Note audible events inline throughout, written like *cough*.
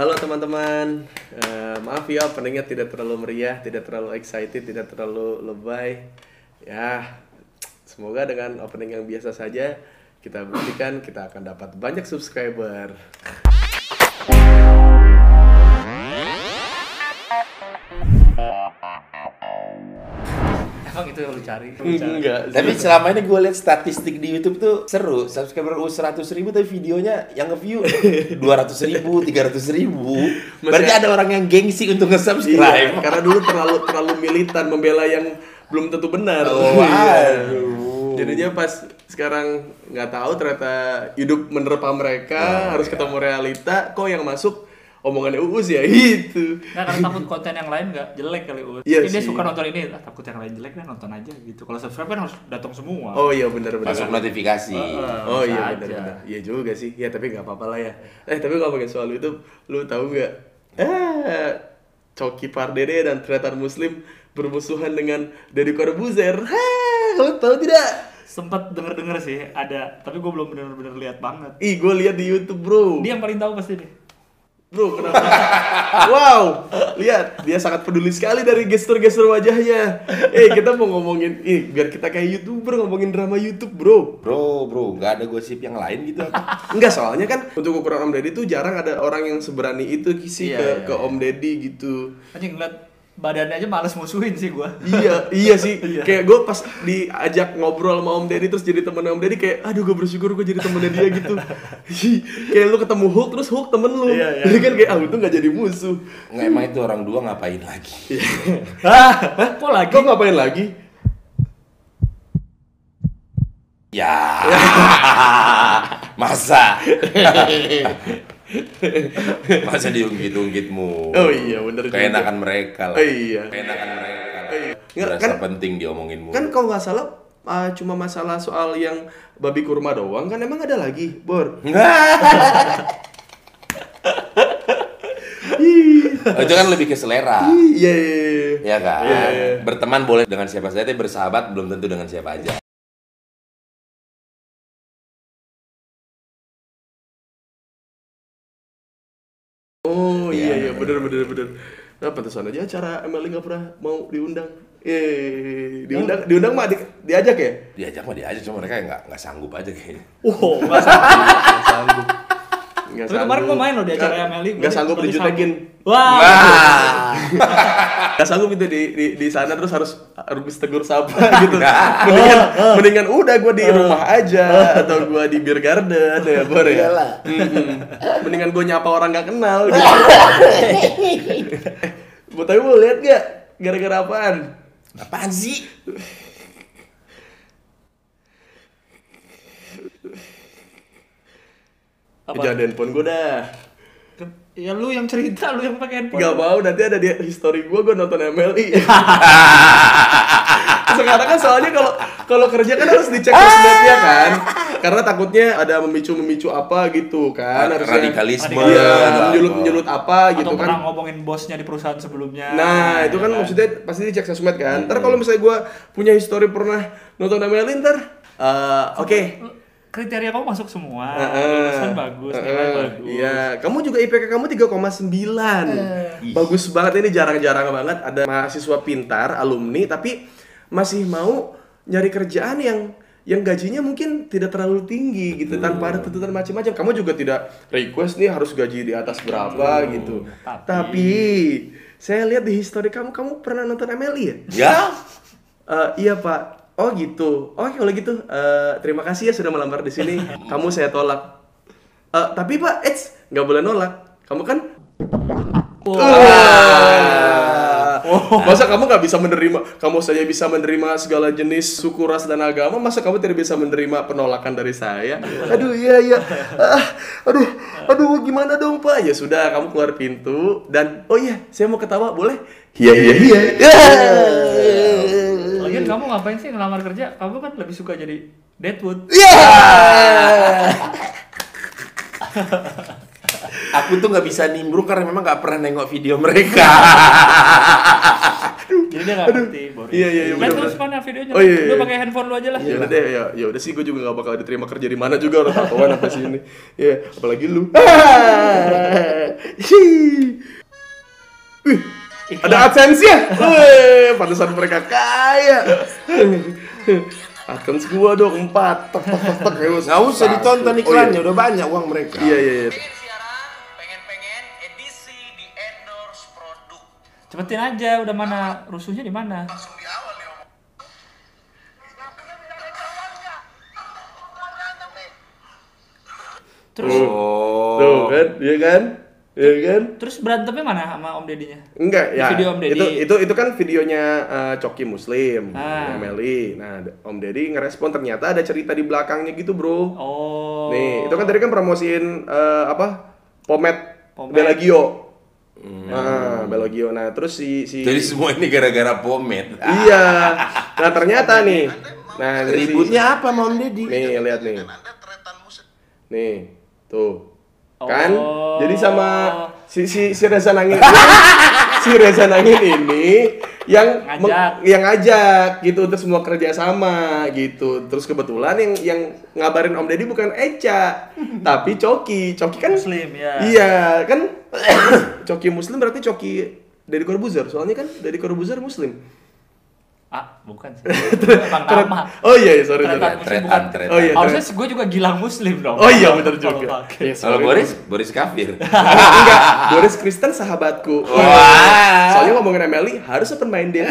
Halo teman-teman, Eh, maaf ya openingnya tidak terlalu meriah, tidak terlalu excited, tidak terlalu lebay. Ya, semoga dengan opening yang biasa saja kita buktikan kita akan dapat banyak subscriber. Itu yang lu cari? *laughs* Enggak. Tapi selama ini gue lihat statistik di YouTube tuh seru. Subscriber gue 100 ribu tapi videonya yang nge-view 200 ribu, 300 ribu. Berarti ada orang yang gengsi untuk Iya, nge-subscribe. karena dulu terlalu terlalu militan membela yang belum tentu benar. Oh, Iya. aduh. Jadinya pas sekarang nggak tahu ternyata hidup menerpa mereka harus ketemu realita kok yang masuk omongannya Uus ya itu. Nah, karena takut konten yang lain nggak jelek kali Ut. Iya Ini dia suka nonton ini, ah, takut yang lain jelek nonton aja gitu. Kalau subscribe kan harus datang semua. Oh iya benar benar. Masuk notifikasi. Heeh, Oh iya benar benar. Iya juga sih. Ya tapi nggak apa-apa lah ya. Eh tapi ngomongin soal itu, lu tahu nggak? Eh Coki Pardede dan Tretan Muslim bermusuhan dengan Deddy Corbuzier. Hah, lu tahu tidak? Sempet denger-denger sih ada, tapi gue belum bener-bener lihat banget. Ih, gue lihat di YouTube, bro. Dia yang paling tahu pasti nih. Bro, kenapa? wow, lihat dia sangat peduli sekali dari gestur-gestur wajahnya. Eh, kita mau ngomongin, ih, biar kita kayak youtuber ngomongin drama YouTube, bro. Bro, bro, nggak ada gosip yang lain gitu? Enggak, *laughs* soalnya kan untuk ukuran Om Deddy tuh jarang ada orang yang seberani itu sih Iya, ke, iya, ke iya. Om Deddy gitu. Anjing ngeliat badannya aja males musuhin sih gue. iya, iya sih. *laughs* Iya. Kayak gue pas diajak ngobrol sama Om Deddy terus jadi temen Om Deddy kayak, aduh gue bersyukur gue jadi temennya dia gitu. *laughs* Kayak lu ketemu Hulk terus Hulk temen lu. Iya, iya. Jadi kan kayak, ah itu nggak jadi musuh. Nggak, emang itu orang dua ngapain lagi? *laughs* Hah? Kok lagi? Kok ngapain lagi? Ya, masa? *laughs* masa diungkit-ungkitmu? Oh iya, bener juga. Keenakan mereka lah. Oh iya. Keenakan mereka lah. iya. Nggak, kan- penting diomonginmu. Kan kalau nggak salah ah, cuma masalah soal yang babi kurma doang kan emang ada lagi, Bor. *laughs* Oh, itu kan lebih ke selera. Iya, iya, iya. Ya kan? Iya, iya. Berteman boleh dengan siapa saja, tapi bersahabat belum tentu dengan siapa aja. Bener bener bener. Nah pantesan aja acara Emily nggak pernah mau diundang. Eh diundang diundang mah di- diajak ya? Diajak mah diajak, cuma mereka nggak nggak sanggup aja kayaknya. Wow, nggak sanggup. Nggak sanggup. Nggak Tapi kemarin gua main loh di acara Emily. Nggak sanggup dijutekin. Wah. Wah. Nggak sanggup itu di, di di sana terus harus harus tegur sapa *laughs* gitu. Mendingan mendingan udah gue di rumah aja atau gue di beer garden ya Bor ya. Mendingan gue nyapa orang nggak kenal *laughs* gitu. Buat tapi mau lihat gak? Gara-gara apaan? Apaan sih? Apa? Jangan handphone gue dah. Kan- Ya lu yang cerita, lu yang pakai handphone. Gak mau, nanti ada di history gue, gue nonton MLI Sekarang *laughs* kan soalnya kalau kalau kerja kan harus dicek sosmednya kan Karena takutnya ada memicu-memicu apa gitu kan harusnya Radikalisme. Iya, Apa. menjulut-menjulut apa gitu Atau pernah kan ngomongin bosnya di perusahaan sebelumnya. Nah, itu kan Ya maksudnya pasti dicek sosmed kan Ntar kalau misalnya gue punya history pernah nonton MLI ntar eh, Oke Kriteria kamu masuk semua. Heeh. Lulusan bagus, nilai Heeh. bagus. Iya, kamu juga IPK kamu 3,9. Bagus banget ini jarang-jarang banget ada mahasiswa pintar, alumni tapi masih mau nyari kerjaan yang yang gajinya mungkin tidak terlalu tinggi gitu tanpa ada tuntutan macam-macam. Kamu juga tidak request nih harus gaji di atas berapa gitu. Tapi- Tapi, saya lihat di history kamu kamu pernah nonton MLI ya? Ya. Eh, iya pak. Oh gitu. Oh kalau gitu eh, terima kasih ya sudah melamar di sini. *laughs* Kamu saya tolak. Eh, tapi pak, eits nggak boleh nolak. Kamu kan Ah. Masa kamu nggak bisa menerima, kamu saja bisa menerima segala jenis suku, ras, dan agama, masa kamu tidak bisa menerima penolakan dari saya? Aduh, iya, iya. Ah, aduh, aduh, gimana dong, Pak? Ya sudah, kamu keluar pintu, dan, oh iya, saya mau ketawa, boleh? Iya, iya, iya. Kamu ngapain sih ngelamar kerja? Kamu kan lebih suka jadi Deadwood. Iya. *laughs* Aku tuh nggak bisa nimbrung karena memang nggak pernah nengok video mereka. Jadi dia nggak ngerti, Boris. Iya, iya, iya, Lihat bener, terus mana videonya. Oh, iya, iya. Lu pakai handphone lu aja lah. Ya udah deh, ya, ya udah sih gue juga gak bakal diterima kerja di mana juga orang tatoan sampai sini. Ya, apalagi lu. *laughs* Hihi. Wih, ada AdSense ya? Wih, pantesan mereka kaya. AdSense gua dong empat. Tek tek tek tek. Nggak usah ditonton iklannya, udah banyak uang mereka. Iya iya iya. Pengen siaran, pengen-pengen edisi di endorse produk. Cepetin aja, udah mana rusuhnya di mana? Terus Oh. Tuh kan, iya kan? Iya kan? terus berantemnya mana sama Om Dedinya? Enggak Di ya. video Om Deddy. Itu itu itu kan videonya eh, Coki Muslim, Ah. Meli. Nah, Om Deddy ngerespon ternyata ada cerita di belakangnya gitu, Bro. Oh. Nih, itu kan tadi kan promosiin eh, apa? Pomade, Pomade. Belagio. Nah, Belagio. Nah, terus si si Jadi semua ini gara-gara pomade. Iya. *laughs* Nah, ternyata nih. Nah, si- Ributnya apa Mam Deddy? Nih, lihat nih. Nih, tuh. Kan? Oh. Jadi sama si si si Reza Nangin *laughs* si Reza Nangin ini yang Ngajak. yang ngajak gitu untuk semua kerja sama gitu. Terus kebetulan yang yang ngabarin Om Deddy bukan Eca, *laughs* tapi Coki. Coki kan Muslim ya. Iya, kan *coughs* Coki Muslim berarti Coki dari Corbuzier. Soalnya kan dari Corbuzier Muslim. Ah, bukan sih. *laughs* Nama. Oh iya, iya sorry. sorry. Tretan muslim Tretan, bukan. tretan. Oh iya, Harusnya gue juga gilang muslim dong. Oh iya benar Kalau juga. Iya, Kalau sorry. Boris, Boris kafir. *laughs* Enggak, Boris Kristen sahabatku. Wah. Soalnya ngomongin Emily harus open minded.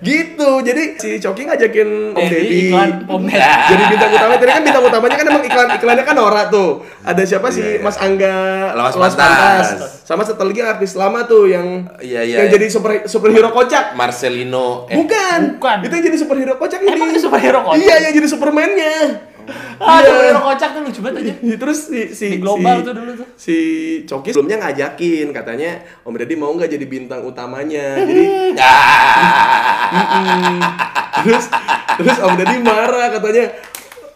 Gitu. Jadi si Coki ngajakin Om Deddy. iklan pomade. Jadi bintang utama tadi kan bintang utamanya kan emang iklan iklannya kan Nora tuh. Ada siapa sih Iya, iya. Mas Angga Lawas Lawas Pantas. Sama satu lagi artis lama tuh yang Iya, iya, yang iya. jadi super superhero kocak. Marcelino. Eh, Bukan. Bukan. Itu yang jadi superhero kocak ini. Emang superhero kocak? Iya, yang jadi Superman-nya. Ah, Iya. superhero kocak tuh lucu banget aja. *laughs* Terus si si Di global si- tuh dulu tuh. Si Coki sebelumnya ngajakin katanya Om Deddy mau nggak jadi bintang utamanya. Jadi Mm-mm. *laughs* *laughs* terus terus Om Deddy marah katanya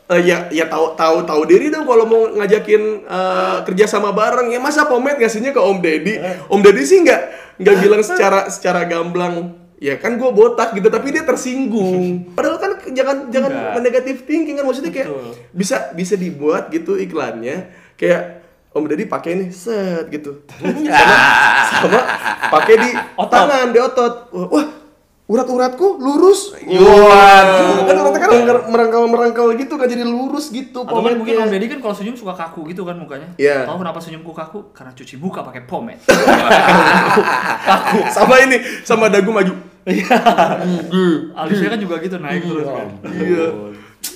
"Eh, ya ya tahu tahu tahu diri dong kalau mau ngajakin eh, kerja sama bareng ya masa Pomet ngasihnya ke Om Deddy Om Deddy sih nggak nggak bilang secara secara gamblang ya kan gue botak gitu tapi dia tersinggung *laughs* padahal kan jangan jangan Enggak. negatif thinking kan maksudnya kayak Betul. bisa bisa dibuat gitu iklannya kayak Om Deddy pakai nih set gitu sama sama pakai di *laughs* Otot. tangan di otot wah, urat-uratku lurus Waduh. kan uratnya kan merangkal merangkal gitu kan jadi lurus gitu Atau kan mungkin Om Deddy kan kalau senyum suka kaku gitu kan mukanya. Iya. Tahu kenapa senyumku kaku? Karena cuci muka pakai pomade. *laughs* sama ini sama dagu maju Iya. Alisnya kan juga gitu naik terus kan. iya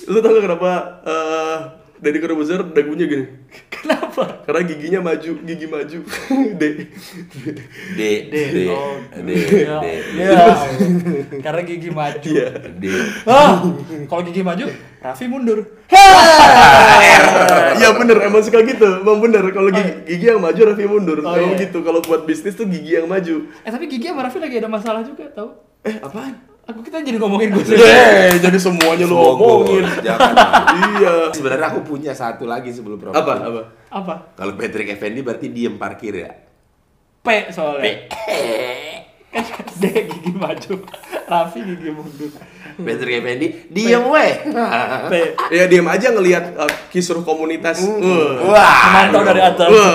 lu tau gak kenapa eh Deddy Corbuzier dagunya gini Kenapa? karena giginya maju gigi maju *laughs* D D, D, D, Oh, D, iya. D, Iya. *laughs* Karena gigi maju. Iya. D. Ah, kalau gigi maju, Raffi mundur. Iya bener, emang suka gitu, emang bener. Kalau gigi, gigi yang maju, Raffi mundur. Oh, Kalau iya. gitu, kalau buat bisnis tuh gigi yang maju. Eh tapi gigi sama Raffi lagi ada masalah juga, tahu? Eh, apaan? Aku kita jadi ngomongin gue *laughs* Eh, jadi semuanya lu ngomongin. Jangan. *laughs* iya. Sebenarnya aku punya satu lagi sebelum promosi. Apa? Apa? Apa? Kalau Patrick Effendi berarti diem parkir ya. P soalnya. *laughs* Kan D gigi maju, Raffi gigi mundur. Patrick Effendi diem weh. P. Ya diam aja ngelihat uh, kisruh komunitas. Wah. Wah. Memantau dari atas. Wah,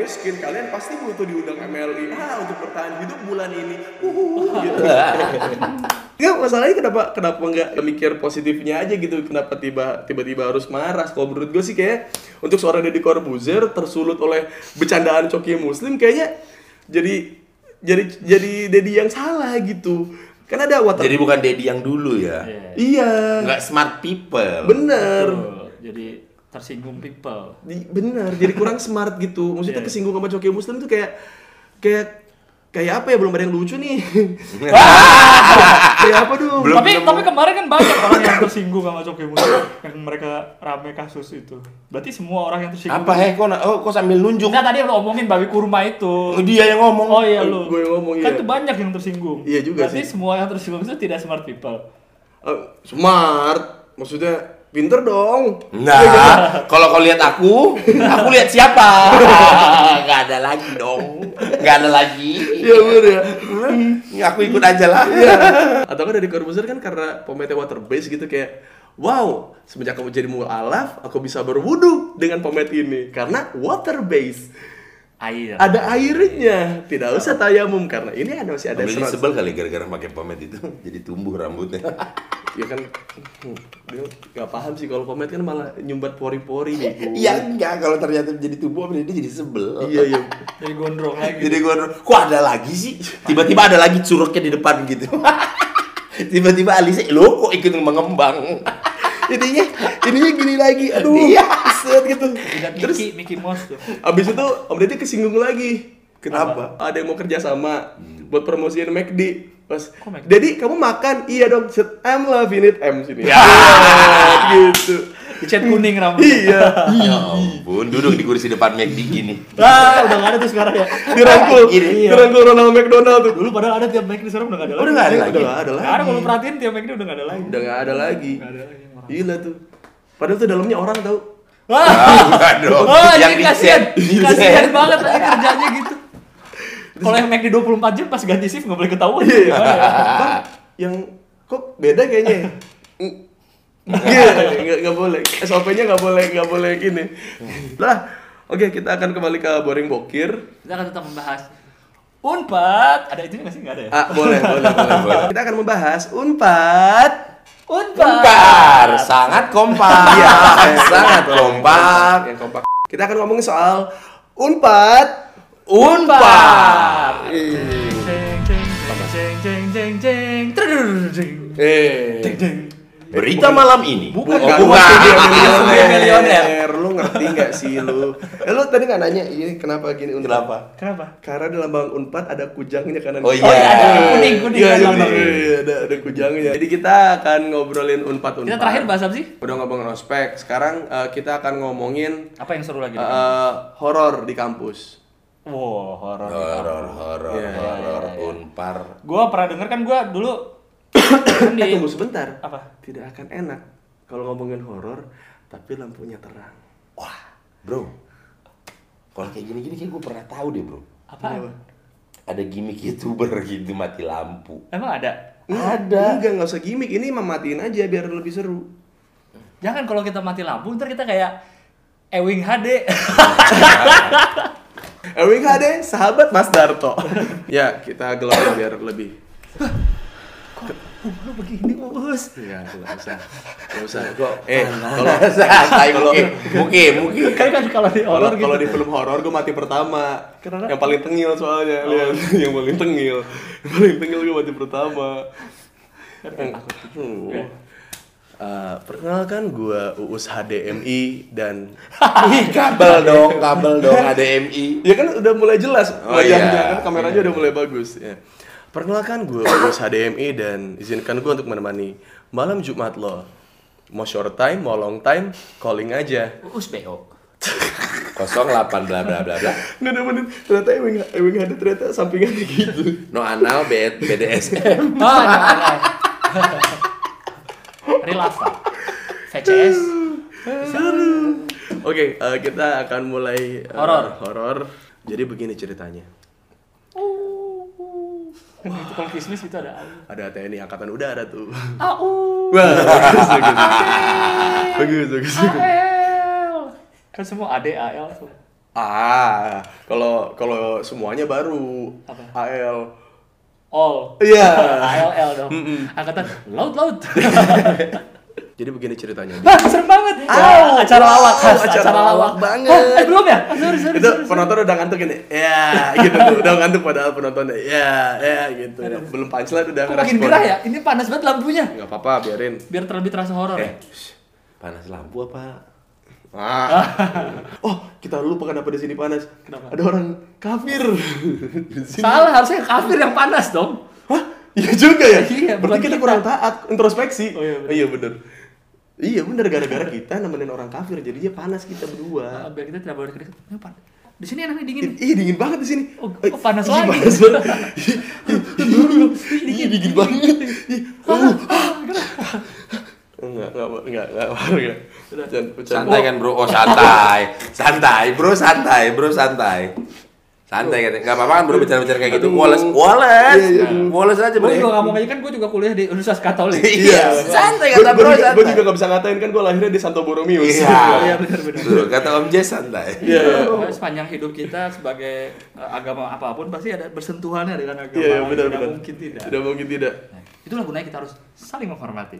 miskin, kalian pasti butuh diundang MLI. Ah, untuk bertahan hidup bulan ini. Uhuh, gitu. *laughs* Enggak, masalahnya kenapa kenapa nggak mikir positifnya aja gitu? Kenapa tiba tiba-tiba harus marah? Kalau menurut gue sih kayak untuk seorang Deddy Corbuzier tersulut oleh bercandaan Coki Muslim kayaknya jadi jadi jadi Deddy yang salah gitu. Kan ada water. Jadi bukan Dedi yang dulu ya. Iya. iya. Enggak smart people. Bener. Betul. Jadi tersinggung people. Di- bener jadi kurang smart gitu maksudnya Iya. kesinggung sama Coki Muslim tuh kayak kayak kayak apa ya belum ada yang lucu nih *laughs* kayak apa dong Belum tapi nemu. tapi kemarin kan banyak orang yang *laughs* tersinggung sama Coki Muslim yang mereka rame kasus itu. Berarti semua orang yang tersinggung. Apa heh kok oh, kok sambil nunjuk? Enggak tadi lo omongin babi kurma itu. Dia yang ngomong. Oh iya lu. Gue yang ngomong, Kan iya. tuh banyak yang tersinggung. Iya juga Berarti sih. semua yang tersinggung itu tidak smart people. Eh, smart maksudnya pinter dong Nah, kalau kau lihat aku, aku lihat siapa? *laughs* Gak ada lagi dong. Nggak ada lagi. Iya bener ya. Ya, aku ikut aja lah. Atau kan dari Corbuzier kan karena pomade water base gitu kayak Wow, semenjak kamu jadi mualaf, aku bisa berwudu dengan pomade ini karena water base. Air. Ada airnya, tidak usah tayamum karena ini ada masih ada serat. sebel kali gara-gara pakai pomade itu *laughs* jadi tumbuh rambutnya. *laughs* Ya kan, hmm, dia nggak paham sih kalau pomade kan malah nyumbat pori-pori nih. Iya enggak kalau ternyata jadi tumbuh dia jadi sebel. Iya iya. *laughs* Jadi gondrong lagi. Jadi gua kok ada lagi sih? Tiba-tiba ada lagi curugnya di depan gitu. Tiba-tiba alisnya lo kok ikut mengembang. Ininya ininya gini lagi. Aduh Iya. set gitu. Lihat terus Mickey, Mickey Mouse tuh. abis itu om deddy kesinggung lagi. Kenapa? Ada yang mau kerja sama buat promosiin McD pas? Dedi kamu makan? Iya dong. Set I'm loving it. M sini. Ya. gitu Cat kuning rambut. iya Ya ampun, duduk di kursi depan McD gini. Ah, udah gak ada tuh sekarang ya. *laughs* dirangkul Gini. dirangkul Ronald McDonald tuh Dulu padahal ada tiap McD sekarang udah gak ada lagi. Udah nggak ada Udah lagi. nggak ada lagi ada kalau perhatiin tiap McD udah gak ada lagi. udah nggak ada lagi Nggak ada lagi orang. gila tuh padahal tuh dalamnya orang tau Wah, Ah, dong. oh, yang kasihan, kasihan banget lagi *laughs* kerjanya gitu. Kalau yang McD 24 jam pas ganti shift nggak boleh ketahuan. Iya. Ya? Bang, yang kok beda kayaknya ya? Iya, *laughs* nggak boleh. SOP-nya nggak boleh nggak boleh gini. Lah, oke kita akan kembali ke boring bokir. Kita akan tetap membahas Unpad. Ada itu nggak sih? Nggak ada ya? Ah, boleh, boleh, boleh, boleh. *laughs* Kita akan membahas Unpad. Kompak, sangat kompak. Iya, sangat kompak. Yang kompak. Kita akan ngomongin soal Unpad. Jeng Trudur, jeng. Eh. Berita malam ini. Bukan, Oh, bukan. bukan. Studio *laughs* milioner. Lu ngerti nggak sih lu? Eh, lu tadi nggak nanya ini kenapa gini Unpad? Kenapa? Kenapa? Karena di lambang Unpad ada kujangnya kanan. Oh, iya. Oh, iya, ada kuning, kuning, Iya, kan, iya, iya, iya, ada ada kujangnya. Jadi kita akan ngobrolin Unpad Unpad. Kita terakhir bahas apa sih? Udah ngomongin ospek. Sekarang eh, kita akan ngomongin Apa yang seru lagi? eh, horor di kampus. Wow, horor. Horor, horor, Iya, iya, horor, iya, iya. unpar. Gua pernah denger kan gua dulu Eh, tunggu sebentar. Apa? Tidak akan enak kalau ngomongin horor tapi lampunya terang. Wah, bro. Kalau kayak gini-gini kayak gue pernah tahu deh, bro. apa? Ada gimmick youtuber *laughs* gitu mati lampu. Emang ada? Ada. Enggak, nggak usah gimmick. Ini mematiin aja biar lebih seru. Jangan kalau kita mati lampu ntar kita kayak Ewing HD. *laughs* Ewing HD, sahabat Mas Darto. *laughs* ya, kita gelapin biar lebih. Lu begini us. Iya, nggak usah. Nggak usah. Kok, eh, kalau *laughs* Santai, mungkin, mungkin, *laughs* mungkin. Kan kan kalau di Kalau horor gitu. kalau di film horor gue mati pertama. Kenapa? Yang paling tengil soalnya, lihat. yang paling tengil. Yang paling tengil gue mati pertama. Eh, perkenalkan gue Uus HDMI dan *laughs* Ih, kabel dong, kabel dong, ADMI. ya kan udah mulai jelas Oh, wajahnya iya. kan kameranya udah mulai bagus ya. Perkenalkan gue Uus HDMI dan izinkan gue untuk menemani malam Jumat lo. Mau short time, mau long time, calling aja. Us BO. 08 bla bla bla bla. *laughs* Nggak nemenin, ternyata Ewing, Ewing ada ternyata sampingannya gitu. No anal BD BDSM. *laughs* Oh, ada, ada. Rilava. VCS. Oke, eh, kita akan mulai eh, Horor. horor. Jadi begini ceritanya. Kan itu kalau itu ada. Ada TNI Angkatan Udara tuh. Au. *laughs* Wah, bagus, bagus. Bagus, bagus, bagus. AL. Kan semua AD AL tuh. Ah, kalau kalau semuanya baru. Apa? AL. All. Iya. *laughs* ALL dong. Angkatan laut laut. *laughs* Jadi begini ceritanya. Hah, serem banget. Au, acara lawak, khas, acara acara, lawak lawak banget. Oh, eh, belum ya? Ah, sorry, sorry, itu sorry, sorry. penonton udah ngantuk ini. Ya, gitu tuh. *laughs* Udah ngantuk padahal penontonnya. Ya, ya gitu. Belum punchline udah Kok makin gerah ya? Ini panas banget lampunya. Enggak apa-apa, biarin. Biar terlebih terasa horor ya. Eh, panas lampu apa? Ah. *laughs* oh, kita lupa kenapa di sini panas. Kenapa? Ada orang kafir. *laughs* Salah, harusnya kafir yang panas dong. Hah? Iya juga ya? Iya, Berarti kita, kita. kurang taat, introspeksi. Oh, iya, bener. iya bener. Iya bener, gara-gara kita nemenin orang kafir, jadinya panas kita berdua. Ah, biar kita tidak boleh deket. Ini panas. Di sini enaknya dingin. Ih, Ih, dingin banget di sini. Oh, oh, panas ih, lagi. Panas banget. *laughs* Ih, dingin banget. Ih, uh. Enggak, enggak, enggak, enggak, enggak. Jangan, bercanda. Santai kan bro? Oh santai, *laughs* santai bro, santai bro, santai. Santai katanya. Enggak apa-apa kan bro bicara-bicara kayak gitu. Wallace, Wallace. Iya, iya. Wallace aja bro. Gue juga ngomong aja kan gue juga kuliah di Universitas Katolik. Iya, santai Gue kata bro, santai. gua juga gak bisa ngatain kan gue lahirnya di Santo Borromeus. Iya, Iya, benar-benar. Tuh, Kata Om Jess santai. Iya, iya. Sepanjang hidup kita sebagai uh, agama apa pun pasti ada bersentuhannya dengan agama. Iya, benar Tidak benar. mungkin tidak. Tidak mungkin tidak. Nah, itulah gunanya kita harus saling menghormati.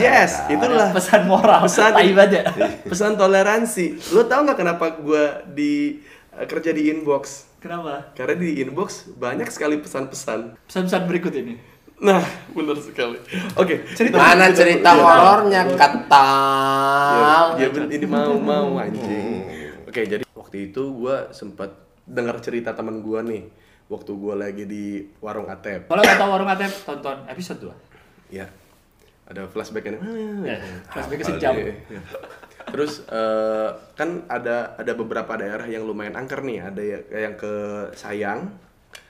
Yes, itulah. pesan moral. Pesan- *laughs* aja. Pesan toleransi. Lo tau nggak kenapa gue di eh, kerja di inbox? Kenapa? Karena di inbox banyak sekali pesan-pesan. Pesan-pesan berikut ini. Nah, benar sekali. Oke, cerita Mana cerita Iya. horornya Iya, ketal? iya, ben- ini mau mau anjing. Oke, jadi waktu itu gue sempat dengar cerita teman gue nih. Waktu gue lagi di warung Atep. Kalau nggak tahu warung ATM, tonton episode 2. Ya, ada flashback ini. Ya, flashback sejam. Terus eh, kan ada ada beberapa daerah yang lumayan angker nih. Ada ya- yang ke Sayang,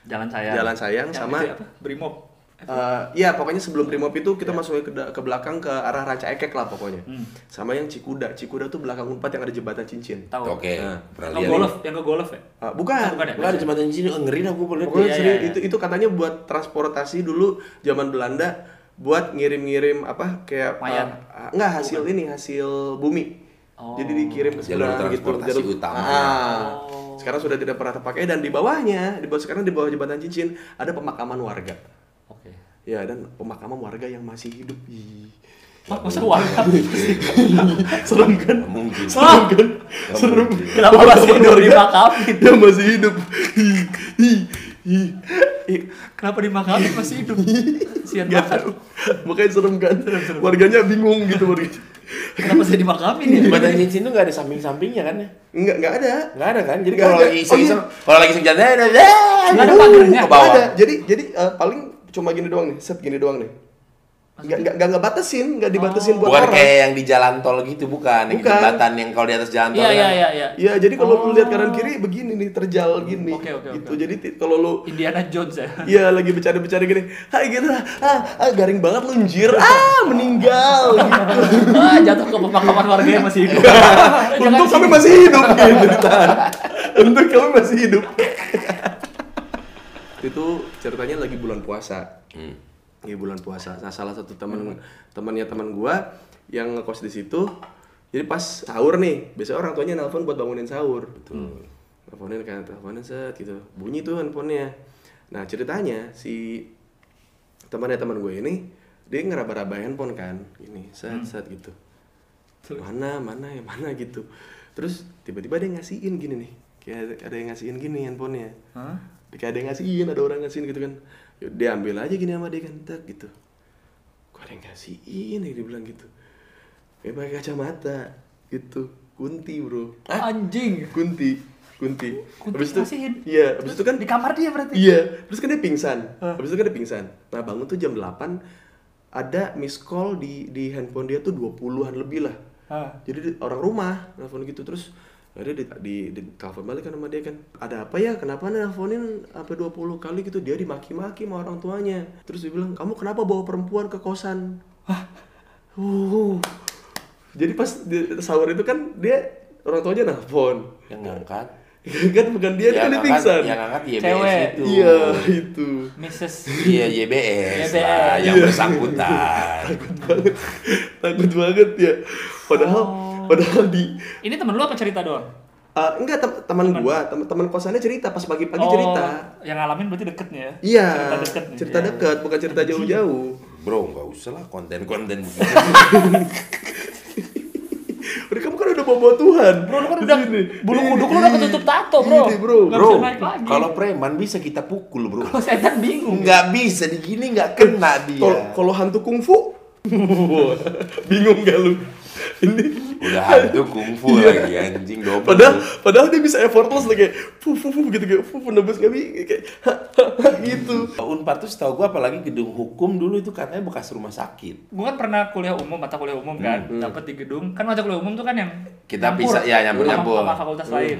Jalan sayang. Jalan Sayang Yang sama- apa? Brimob. Eh, Iya, pokoknya sebelum Primop itu kita masuknya ke, da- ke belakang ke arah Ranca Ekek lah pokoknya. Hmm. Sama yang Cikuda. Cikuda tuh belakang Unpad yang ada jembatan cincin. Tahu. Oke, Nah, pernah Yang lihat. golf, yang ke golf ya? Ah, bukan. bukan ya? Enggak ada jembatan sini, oh, ngeri dah gue boleh. Pokoknya Iya, serius, iya, iya. itu itu katanya buat transportasi dulu zaman Belanda buat ngirim-ngirim apa kayak Mayat. ah, enggak hasil ini hasil bumi. Oh. Jadi dikirim ke Jalur seberang gitu. transportasi utama. Ah. Oh. Sekarang sudah tidak pernah terpakai dan di bawahnya, di bawah sekarang di bawah jembatan cincin ada pemakaman warga. Oke. Ya dan pemakaman warga yang masih hidup. Ih. Wah, masa warga? *laughs* Serem kan? Mungkin. Serem kan? Serem. Kenapa masih hidup dimakamin? Yang masih hidup. Kenapa dimakamin masih hidup? Sian banget. tahu. Makanya serem kan? Warganya bingung gitu warga. Kenapa saya dimakamin ya? Cincin tuh nggak ada samping-sampingnya kan ya? Enggak, enggak ada. Nggak ada kan? Jadi Nggak kalau ada. lagi Oh, iseng-iseng, iya. kalau lagi iseng jalan, ada, Nggak ada pagernya? ke bawah. Jadi jadi eh, paling cuma gini doang nih, set gini doang nih. Enggak enggak enggak ngebatasin, enggak dibatasin buat Bukan orang. kayak yang di jalan tol gitu, bukan. Yang Bukan. jembatan yang kalau di atas jalan tol Iya, kan. iya, iya, iya. Iya, jadi kalau lu Oh. lihat kanan kiri begini nih, terjal gini. Oke, oke, gitu. oke. Jadi kalau lu Indiana Jones ya. Iya lagi bercanda-bercanda gini, hai gitu, ah, ah garing banget lu anjir, ah meninggal *laughs* gitu. ah, jatuh ke pemakaman warga yang masih hidup. Untuk kami masih hidup gitu ditahan. Untuk kami masih hidup. *laughs* itu ceritanya lagi bulan puasa. Hmm. Iya bulan puasa. Nah, salah satu teman temannya teman gua yang ngekos di situ. Jadi pas sahur nih, biasanya orang tuanya nelpon buat bangunin sahur. Betul. Teleponin kan, teleponin set gitu. Bunyi tuh handphonenya. Nah, ceritanya si temannya teman gue ini dia ngeraba-raba handphone kan, gini, set set gitu. Mana, mana ya, mana gitu. Terus tiba-tiba dia ngasihin gini nih. Kayak ada, yang ngasihin gini handphonenya. Hah? Kayak ada yang ngasihin, ada orang ngasihin gitu kan. Dia ambil aja gini sama dia kan, gitu. Kok ada yang ngasihin ya, dia bilang gitu. Kayak pakai kacamata, gitu. Kunti bro. Anjing. Kunti, Kunti. Kunti Habis itu, iya, habis itu kan Di kamar dia berarti. Iya, terus kan dia pingsan. Habis itu kan dia pingsan. Nah, bangun tuh jam 8 ada miss call di di handphone dia tuh 20-an lebih lah. Hah. Jadi di- orang rumah nelfon gitu terus akhirnya di, di, di telepon balik kan sama dia kan ada apa ya kenapa nelfonin sampai 20 kali gitu dia dimaki-maki sama orang tuanya terus dia bilang kamu kenapa bawa perempuan ke kosan uh. jadi pas di sahur itu kan dia orang tuanya nelfon Yang ngangkat. *laughs* kan bukan dia, dia kan dia yang pingsan ngangkat, yang ngangkat YBS Cewek. itu. iya itu Mrs. Iya, YBS. YBS. lah, yang bersangkutan. *laughs* banget takut banget ya padahal padahal di Ini temen lu apa cerita doang? Ah, enggak tem- teman gua teman teman kosannya cerita pas pagi-pagi cerita Yang ngalamin berarti deketnya ya? iya Cerita deket nih. cerita Iya. dekat bukan cerita jauh-jauh Bro, nggak usah lah konten-konten begitu. *laughs* udah kamu kan udah bawa Tuhan Bro, lu kan Di udah sini. bulu kuduk lu udah ketutup tato, bro. Ini, bro. Nggak bro, bisa naik lagi. kalau preman bisa kita pukul, bro. Kalau setan bingung. Nggak bisa, digini nggak kena dia. Kalau kalau hantu kungfu *laughs* bingung gak lu ini Udah hantu kungfu lagi anjing double. padahal padahal dia bisa effortless lah kayak fu fu fu gitu kayak fu fu nembus kami kayak gitu Unpad tuh setahu gua apalagi gedung hukum dulu itu katanya bekas rumah sakit. Gue kan pernah kuliah umum, mata kuliah umum kan, dapat di gedung. Kan mata kuliah umum tuh kan yang Kita nyampur bisa- ya, nyampur-nyampur. sama, sama fakultas lain.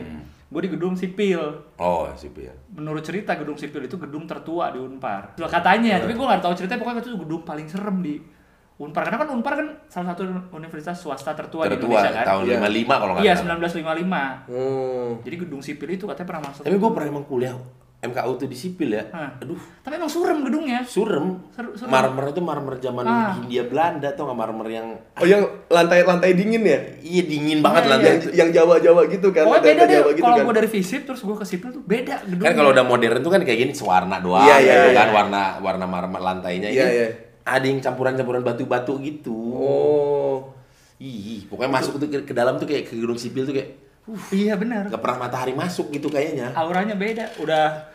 Gue di gedung sipil. Oh, sipil. Menurut cerita gedung sipil itu gedung tertua di Unpar. Katanya, tapi gue nggak tahu ceritanya. Pokoknya itu gedung paling serem di Unpar karena kan Unpar kan salah satu universitas swasta tertua, di Tertua Indonesia kan. tahun Iya. 55 kalau nggak Iya, salah. 1955. Hmm. Jadi gedung sipil itu katanya pernah masuk. Tapi gue pernah emang kuliah MKU tuh di sipil ya. Hah. Aduh, Tapi emang surem gedungnya. surem. Surem. Marmer itu marmer zaman Ah. Hindia Belanda tuh nggak marmer yang Oh yang lantai-lantai dingin ya? iya dingin banget Iya, lah. iya. Yang yang Jawa-Jawa gitu kan? Pokoknya beda lantai deh. Jawa gitu Kalau kan? gua dari visip terus gua ke sipil tuh beda gedungnya. Kan kalau udah modern tuh kan kayak gini sewarna doang Iya, iya, gitu iya. kan warna warna marmer lantainya Iya, ini. iya. Ada yang campuran-campuran batu-batu gitu. Oh. Ih, pokoknya masuk tuh ke, ke dalam tuh kayak ke gedung sipil tuh kayak Iya benar. nggak pernah matahari masuk gitu kayaknya. Auranya beda. Udah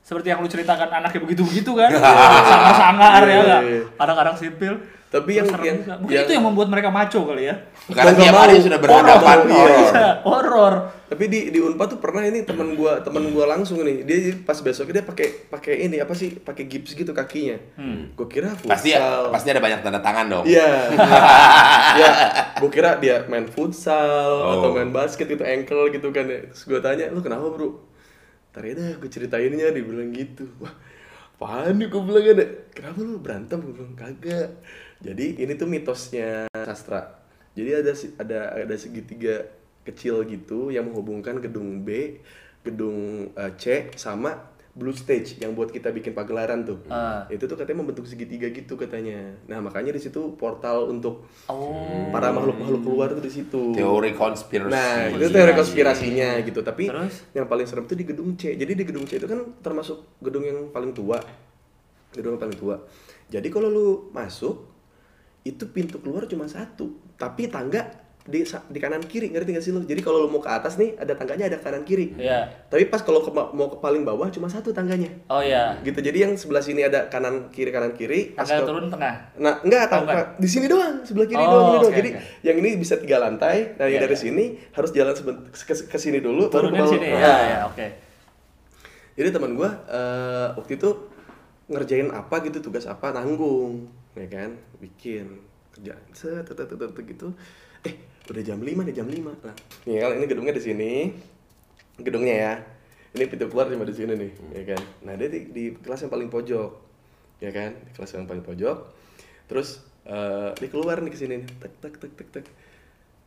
seperti yang lu ceritakan anaknya begitu-begitu kan. *laughs* Sangar-sangar ya enggak? iya. Kadang-kadang sipil. Tapi yang- Serem yang- juga. mungkin yang- itu yang membuat mereka maco kali ya. Karena tiap hari sudah berhadapan Horor, iya. horor. Iya, horor. Tapi di di Unpad tuh pernah ini teman gua teman gua langsung nih. Dia pas besoknya dia pakai pakai ini apa sih? Pakai gips gitu kakinya. Gua kira Pasti futsal. pasti ada banyak tanda tangan dong. Iya. *laughs* ya, gua kira dia main futsal Oh. atau main basket gitu ankle gitu kan ya. Terus gua tanya, "Lu kenapa, Bro?" Ntar ya dah, gua ceritainnya dia bilang gitu. Wah, apaan nih gua bilang ada. Kenapa lu berantem? Gua bilang kagak. Jadi ini tuh mitosnya sastra. Jadi ada si- ada ada segitiga kecil gitu yang menghubungkan gedung B, gedung eh, C sama blue stage yang buat kita bikin pagelaran tuh. Ah. Itu tuh katanya membentuk segitiga gitu katanya. Nah, makanya di situ portal untuk Oh. para makhluk-makhluk keluar tuh di situ. Teori konspirasi. Nah, itu teori konspirasinya gitu. Tapi Terus? yang paling serem tuh di gedung C. Jadi di gedung C itu kan termasuk gedung yang paling tua. Gedung yang paling tua. Jadi kalau lu masuk itu pintu keluar cuma satu, tapi tangga di di kanan kiri, ngerti gak sih lu? Jadi kalau lu mau ke atas nih ada tangganya ada kanan kiri. Iya. Tapi pas kalau ke, mau ke paling bawah cuma satu tangganya. Oh iya. Gitu. Jadi yang sebelah sini ada kanan kiri kanan kiri. Tangga turun tengah. Nah, enggak, tangga di sini doang, sebelah kiri Oh, doang, ini doang. Jadi yang ini bisa tiga lantai, nah yang Iya, dari iya. sini harus jalan ke, ke sini dulu, baru ke bawah. sini Nah, ya. Ya, oke. Jadi teman gua eh, waktu itu ngerjain apa gitu, tugas apa, nanggung, ya kan, bikin kerjaan, set, gitu. Eh, udah jam 5 nih, jam 5. Nah, nih kalau ini gedungnya di sini, gedungnya ya. Ini pintu keluar cuma di sini nih, ya kan. Nah, dia di, di kelas yang paling pojok, ya kan, di kelas yang paling pojok. Terus eh dia keluar nih ke sini, nih. tek tek tek tek tek.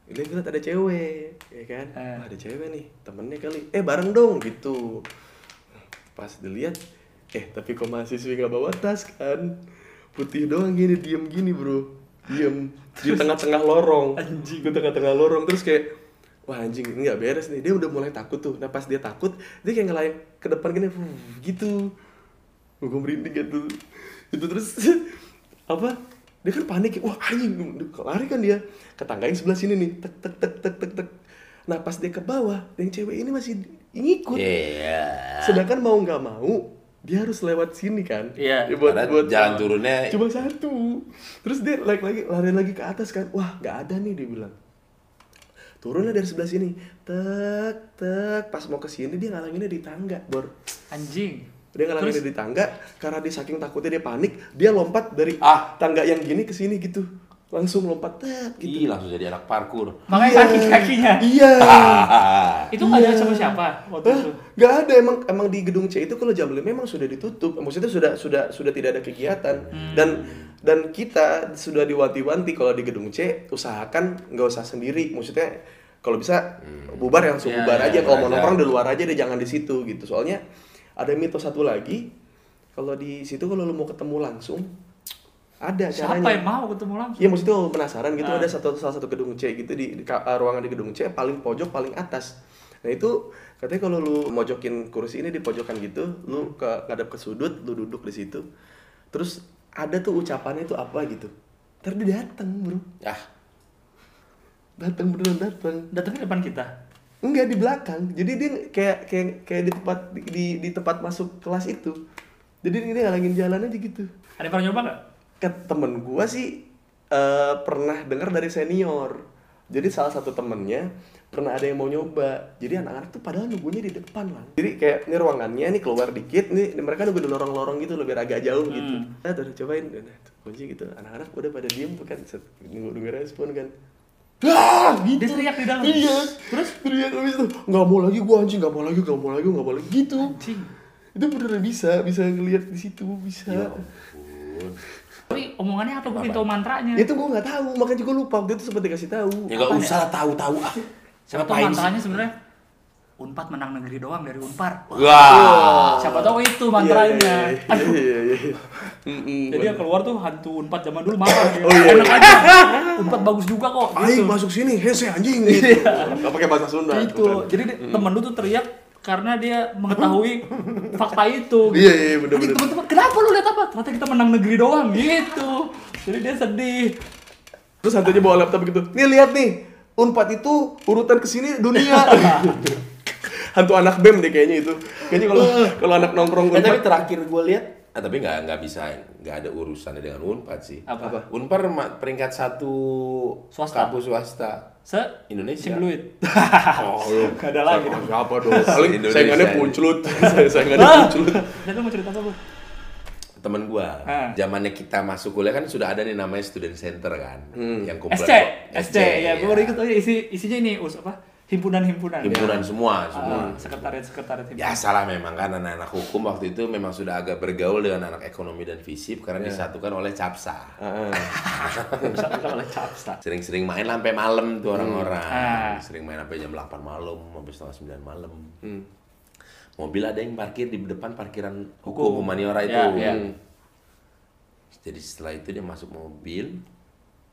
Ini ngeliat ada cewek, ya kan. Eh. Wah, ada cewek nih, temennya kali. Eh, bareng dong gitu. Pas dilihat, eh tapi kok mahasiswi nggak bawa tas kan? Putih doang gini, diem gini bro. Diem di tengah-tengah lorong. Anjing. Di tengah-tengah lorong terus kayak Wah anjing ini nggak beres nih. Dia udah mulai takut tuh. Nah pas dia takut, dia kayak ngelain ke depan gini, gitu. Gue merinding gitu. Itu terus *laughs* apa? Dia kan panik, wah anjing, lari kan dia ke tangga yang sebelah sini nih, tek tek tek tek tek tek. Nah pas dia ke bawah, yang cewek ini masih ngikut. Iya. Sedangkan mau nggak mau, dia harus lewat sini kan. Iya. Ya, buat, Karena buat jalan turunnya cuma satu. Terus dia lari lagi, lari lagi ke atas kan. Wah nggak ada nih dia bilang. Turunnya dari sebelah sini, tek tek. Pas mau ke sini dia ngalanginnya di tangga, bor. Anjing. Dia ngalanginnya Terus? di tangga karena dia saking takutnya dia panik, dia lompat dari Ah. tangga yang gini ke sini gitu. Langsung lompat tek gitu. Ih, langsung jadi anak parkur. Makanya Iya. kaki-kakinya. Iya. *laughs* Itu nggak ada Iya. sama siapa waktu Hah? itu? Nggak ada emang emang di gedung C itu kalau jam 5 memang sudah ditutup. Maksudnya sudah sudah sudah tidak ada kegiatan Hmm. dan dan kita sudah diwanti-wanti kalau di gedung C usahakan nggak usah sendiri. Maksudnya kalau bisa bubar yang langsung Iya, bubar iya, aja. Kalau mau aja. nongkrong di luar aja deh jangan di situ gitu. Soalnya ada mitos satu lagi. Kalau di situ kalau lu mau ketemu langsung ada Siapa caranya. yang mau ketemu langsung? Iya maksudnya penasaran gitu Ah. ada satu salah satu gedung C gitu di, di uh, ruangan di gedung C paling pojok paling atas. Nah itu katanya kalau lu mojokin kursi ini di pojokan gitu, lu ke ngadap ke sudut, lu duduk di situ. Terus ada tuh ucapannya itu apa gitu. Ntar dia datang bro, Ah, datang beneran datang. Datangnya depan kita. Enggak di belakang, jadi dia kayak kayak kayak di tempat di, di, di tempat masuk kelas itu. Jadi dia ngalangin jalan aja gitu. Ada yang pernah nyoba nggak? Ke temen gua sih eh, pernah dengar dari senior. Jadi salah satu temennya pernah ada yang mau nyoba. Jadi anak-anak tuh padahal nunggunya di depan lah. Jadi kayak ini ruangannya nih keluar dikit nih. Mereka nunggu di lorong-lorong gitu lebih agak jauh gitu. Nah udah cobain tuh, kunci gitu. Anak-anak udah pada diem tuh kan nunggu nunggu respon kan. Ah, gitu. Dia teriak di dalam. Iya. Terus? teriak habis itu nggak mau lagi gua anjing nggak mau lagi nggak mau lagi nggak mau lagi. Gitu. Anjing. itu beneran bisa bisa ngelihat di situ bisa. Ya ampun. Tapi omongannya apa? Gue tahu mantranya. Itu gue nggak tahu, makanya gue lupa waktu itu sempat dikasih tahu. Ya nggak usah lah tahu-tahu ah. Siapa tahu mantranya sebenarnya Unpad menang negeri doang dari Unpar. Wah. Siapa tahu itu Iya, mantranya. iya, iya, iya, iya. Mm-mm. Jadi yang keluar tuh hantu Unpad zaman dulu makan. *laughs* Oh, iya. Enak aja. Unpad bagus juga kok. Aing Gitu. masuk sini, hese anjing gitu. Gak pakai bahasa Sunda. Gitu. bukan. Jadi di- temen lu tuh teriak karena dia mengetahui fakta itu. Gitu. *laughs* Iya, iya, bener, Anjing, bener. teman-teman, kenapa lu lihat apa? Ternyata kita menang negeri doang gitu. Jadi dia sedih. Terus hantunya bawa laptop gitu. Nih lihat nih, Unpad itu urutan ke sini dunia. *laughs* Hantu anak BEM deh kayaknya itu. Kayaknya kalau kalau anak nongkrong Eh, tapi Unpad. terakhir gue lihat, ah, tapi nggak nggak bisa nggak ada urusannya dengan Unpad sih. Apa? Unpad peringkat satu Swasta. kampus swasta Se Indonesia. Singluit. *laughs* Oh, lu. *laughs* Gak ada lagi. Apa dong? *laughs* Paling punclut. saingannya Ah, punclut. Dan lu mau cerita apa, Bu? Temen gua, Ah. zamannya kita masuk kuliah kan sudah ada nih namanya student center kan, yang kumpulan SC, SC, ya gue baru ikut aja isi isinya ini us apa himpunan-himpunan. himpunan semua, semua. Ah, sekretariat sekretariat himpunan. Biasalah memang kan anak-anak hukum waktu itu memang sudah agak bergaul dengan anak ekonomi dan fisip karena disatukan oleh capsa. Bisa *laughs* bisa oleh capsa. Sering-sering main sampai malam tuh orang-orang. Ah. Sering main sampai jam 8 malam, sampai setengah 9 malam. Hmm. Mobil ada yang parkir di depan parkiran Hukum. hukum humaniora itu. Ya, ya. Hmm. Jadi setelah itu dia masuk mobil,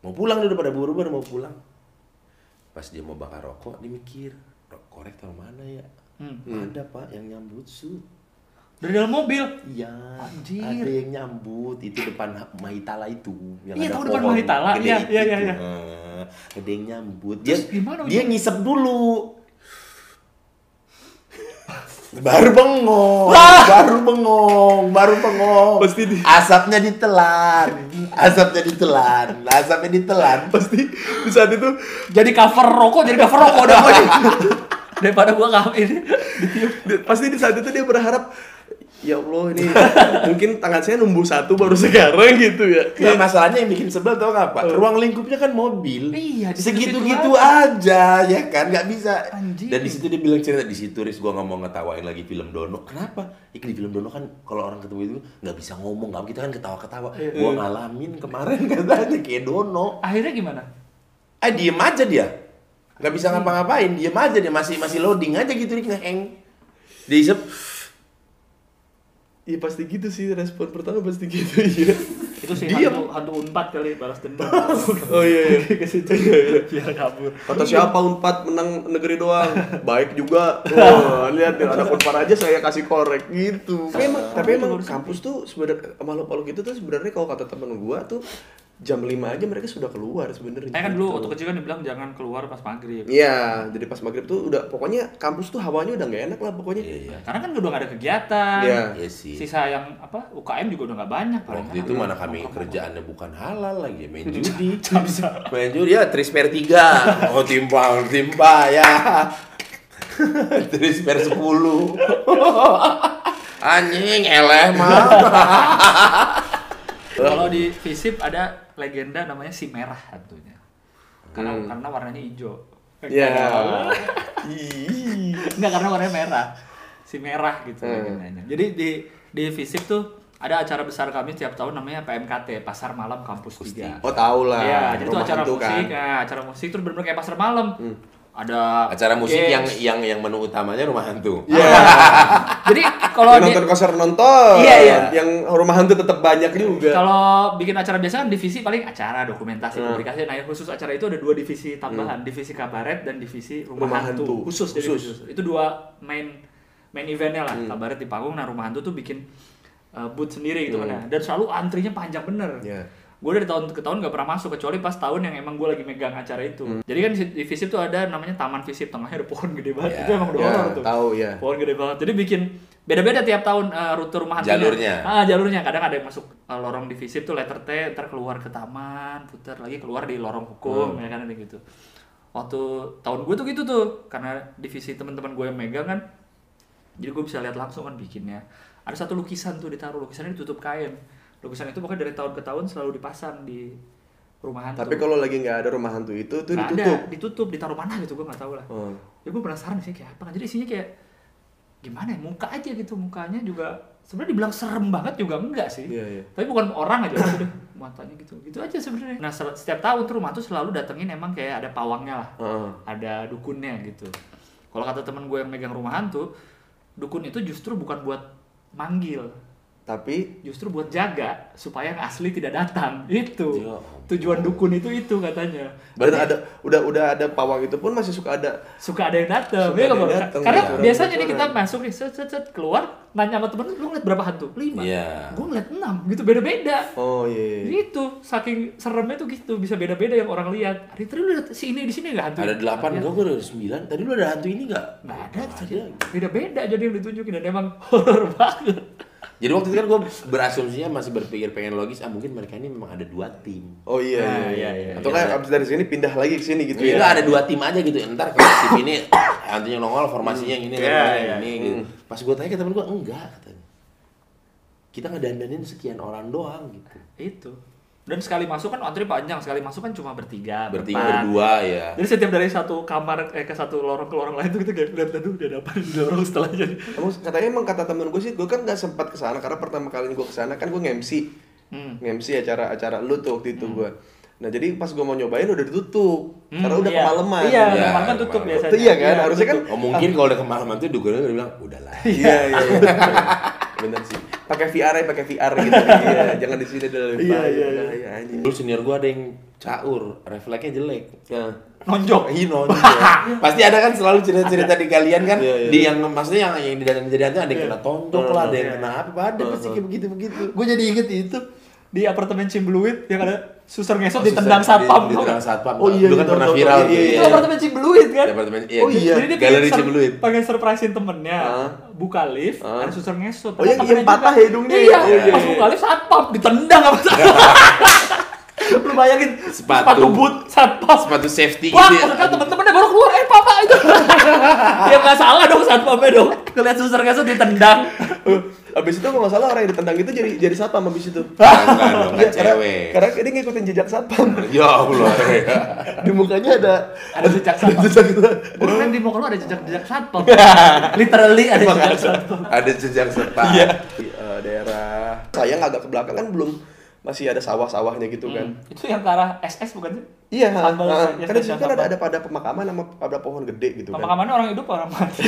mau pulang dia udah pada buru-buru mau pulang. Pas dia mau bakar rokok, dia mikir, "Rok- korek taruh mana ya? Hmm. Ada pak yang nyambut su. Dari dalam mobil. Iya, Anjir. ada yang nyambut itu depan Mahitala itu. Yang Iya, ada depan Mahitala. Iya, iya, iya, iya. Nah, ada yang nyambut. Dia Terus gimana, dia ngisep dulu. Baru bengong, baru bengong, baru bengong. Pasti di- asapnya ditelan, asapnya ditelan, asapnya ditelan. Pasti di saat itu Jadi cover rokok, jadi cover rokok udah. *laughs* Daripada gua di- pasti di saat itu dia berharap ya Allah ini *laughs* mungkin tangan saya numbuh satu baru sekarang gitu ya. Nah, masalahnya yang bikin sebel tau nggak pak? Ruang lingkupnya kan mobil. Iya, di segitu-gitu situ-situ aja ya kan, nggak bisa. Anjing. Dan di situ dia bilang cerita di situ, Riz, gua nggak mau ngetawain lagi film Dono. Kenapa? Ya, di film Dono kan kalau orang ketemu itu nggak bisa ngomong, nggak kita kan ketawa-ketawa. Gua ngalamin kemarin *laughs* katanya kayak Dono. Akhirnya gimana? Eh diem aja dia, nggak bisa ngapa-ngapain, diem aja dia masih masih loading aja gitu nih ngeheng. Diisep, Iya pasti gitu sih respon pertama pasti gitu *laughs* ya. Itu sih Diam. hantu, hantu unpad kali balas dendam. *laughs* Oh iya iya. *laughs* ke situ biar kabur. Kata siapa Unpad menang negeri doang? Baik juga. Wah, lihat nih anak Unpad aja saya kasih korek gitu. Tapi emang, tapi emang kampus tuh sebenarnya makhluk-makhluk itu tuh sebenarnya kalau kata temen gua tuh jam 5 aja mereka sudah keluar sebenarnya. Saya kan dulu Gitu. waktu kecil kan dibilang jangan keluar pas maghrib. Iya, jadi pas maghrib tuh udah pokoknya kampus tuh hawanya udah nggak enak lah pokoknya. Iya, iya. Karena kan udah gak ada kegiatan. Iya. Iya sih. Sisa yang apa UKM juga udah gak banyak Waktu kan. itu mana kami kerjaannya bukan halal lagi main judi. *laughs* main judi ya tris per tiga. Oh timpang timpa ya. *laughs* tris per sepuluh. Anjing eleh mah. Kalau di Visip ada legenda namanya si merah hantunya. Karena Hmm. karena warnanya hijau. Iya. *laughs* Ih. Enggak karena warnanya merah. Si merah gitu Hmm. legendanya. Jadi di di Visip tuh ada acara besar kami tiap tahun namanya PMKT, Pasar Malam Kampus 3. Oh tahu lah. Iya, jadi itu Rumah acara hantu musik, kan. nah, acara musik terus bener-bener kayak pasar malam. Ada Acara musik games. yang yang yang menu utamanya rumah hantu. Iya. *laughs* Jadi kalau di- nonton konser nonton. Iya, iya. Yang rumah hantu tetap banyak juga. Kalau bikin acara biasa kan divisi paling acara, dokumentasi, Hmm. publikasi. Nah, yang khusus acara itu ada dua divisi tambahan, divisi kabaret dan divisi rumah, Rumah hantu. hantu. Khusus, jadi Khusus. khusus. Itu dua main main eventnya lah. Hmm. Kabaret di panggung, nah rumah hantu tuh bikin uh, booth sendiri gitu kan ya. Dan selalu antrinya panjang bener. Hmm. Gue dari tahun ke tahun gak pernah masuk kecuali pas tahun yang emang gue lagi megang acara itu. Hmm. Jadi kan di di Visip tuh ada namanya Taman Visip, tengahnya ada pohon gede banget. Ya, itu emang udah Ya, horor tuh. tahu ya. Pohon gede banget. Jadi bikin beda-beda tiap tahun uh, rute rumah hantunya. Jalurnya. Ah, jalurnya. Kadang ada yang masuk uh, lorong divisi tuh letter T, ntar keluar ke taman, putar lagi keluar di lorong hukum, ya kan ada gitu. Waktu tahun gue tuh gitu tuh, karena divisi teman-teman gue yang megang kan, jadi gue bisa lihat langsung kan bikinnya. Ada satu lukisan tuh ditaruh, lukisannya ditutup kain. Lukisan itu pokoknya dari tahun ke tahun selalu dipasang di rumah hantu. Tapi kalau lagi nggak ada rumah hantu itu tuh Nggak ditutup. ada, ditutup, ditaruh mana gitu gue nggak tahu lah Oh. ya gue penasaran sih kayak apa kan jadi isinya kayak gimana ya muka aja gitu mukanya juga sebenarnya dibilang serem banget juga enggak sih Iya, iya. tapi bukan orang aja udah matanya gitu gitu aja sebenarnya nah setiap tahun tuh rumah tuh selalu datengin emang kayak ada pawangnya lah Heeh. ada dukunnya gitu kalau kata temen gue yang megang rumah hantu dukun itu justru bukan buat manggil Tapi justru buat jaga supaya yang asli tidak datang. Itu. Ya tujuan dukun itu itu katanya. Berarti ada udah udah ada pawang itu pun masih suka ada suka ada yang datang Iya ada Bang? datang, karena ya. biasanya nih kita masuk nih set set set keluar nanya sama temen lu ngeliat berapa hantu? Lima. Iya. gue ngeliat enam. Gitu beda beda Oh iya. gitu. Saking seremnya tuh gitu bisa beda beda yang orang lihat. Hari tadi lu lihat si ini di sini nggak hantu? Ada delapan, enggak gue ada sembilan. Tadi lu ada hantu ini nggak? Ada Nggak jadi ada. beda beda jadi yang ditunjukin dan emang *laughs* horor banget Jadi waktu itu kan gue berasumsinya masih berpikir pengen logis, ah mungkin mereka ini memang ada dua tim. Oh iya Nah, iya. iya, iya. Atau kan abis dari sini pindah lagi ke sini gitu Iya, ya. ada dua tim aja gitu. Ntar kalau si ini hantunya *coughs* nongol, formasinya yang ini, Iya, yang iya. ini gitu. Pas gue tanya ke temen gue, enggak katanya. Kita ngedandanin sekian orang doang gitu. itu dan sekali masuk kan antri panjang sekali masuk kan cuma bertiga Bertiga berempat. berdua ya. jadi setiap dari satu kamar eh ke satu lorong ke lorong lain tuh kita kayak lihat aduh dia ada apa di lorong setelahnya Emang katanya emang kata temen gue sih, gue kan nggak sempat ke sana karena pertama kali gue ke sana kan gue nge-MC. hmm. Nge-MC acara-acara lu tuh waktu itu gue. Nah jadi pas gue mau nyobain udah ditutup Hmm, karena udah iya. kemalaman. iya Iya, kemalaman kan tutup kemalaman. biasanya Iya kan, harusnya kan- tutup. Oh mungkin kalau udah kemalaman tuh dukunnya udah bilang, udahlah. Iya iya. iya. *laughs* Bener sih. Pakai VR ya, pakai VR gitu. *laughs* Iya, jangan di sini dulu. Iya, iya, iya. Iya, anjing. Dulu senior gue ada yang caur, refleksnya jelek. Nah, nonjok Iya nonton. *laughs* Pasti ada kan selalu cerita-cerita di kalian kan Iya, iya. di yang maksudnya yang yang di dalam jadi hantu ada yang kena tonjok lah, ada yang Iya. kena apa, ada pasti kayak begitu-begitu. gue jadi inget itu di apartemen Cimbluit yang ada suster ngesot Oh, ditendang satpam Di- ditendang satpam. Oh iya, Dulu kan iya, pernah tahu, viral tahu. tuh. Iya, itu iya. apartemen Cimbluit kan Di apartemen iya. Oh iya. jadi dia Galeri Cimbluit. pengen surprisein temennya Ah. buka lift Ah. ada suster ngesot Oh, Temennya yang patah hidungnya iya ya? Oh, iya, pas iya. buka lift satpam ditendang satpam *laughs* lu bayangin Sepatu. boot satpam Sepatu safety Wah, gitu ya. temen-temennya baru keluar, eh papa itu. *laughs* ya nggak salah dong satpamnya dong. Ngeliat suster ngesot ditendang. *laughs* Abis itu kalau nggak salah orang yang ditendang itu jadi jadi satpam abis itu. *laughs* Enggak dong, Iya, kan karena, cewek. karena dia ngikutin jejak satpam. Ya Allah. *laughs* Di mukanya ada Ada jejak satpam. jejak Bukan di muka lu ada jejak-jejak satpam. *laughs* Literally ada jejak satpam. Ada jejak serta. Iya. Di eh, daerah sayang agak ke belakang kan belum masih ada sawah-sawahnya gitu kan. Hmm. Itu yang ke arah SS bukan sih? Iya, ya, kan di situ kan ada ada pada pemakaman sama ada pohon gede gitu kan. Pemakamannya orang hidup orang mati.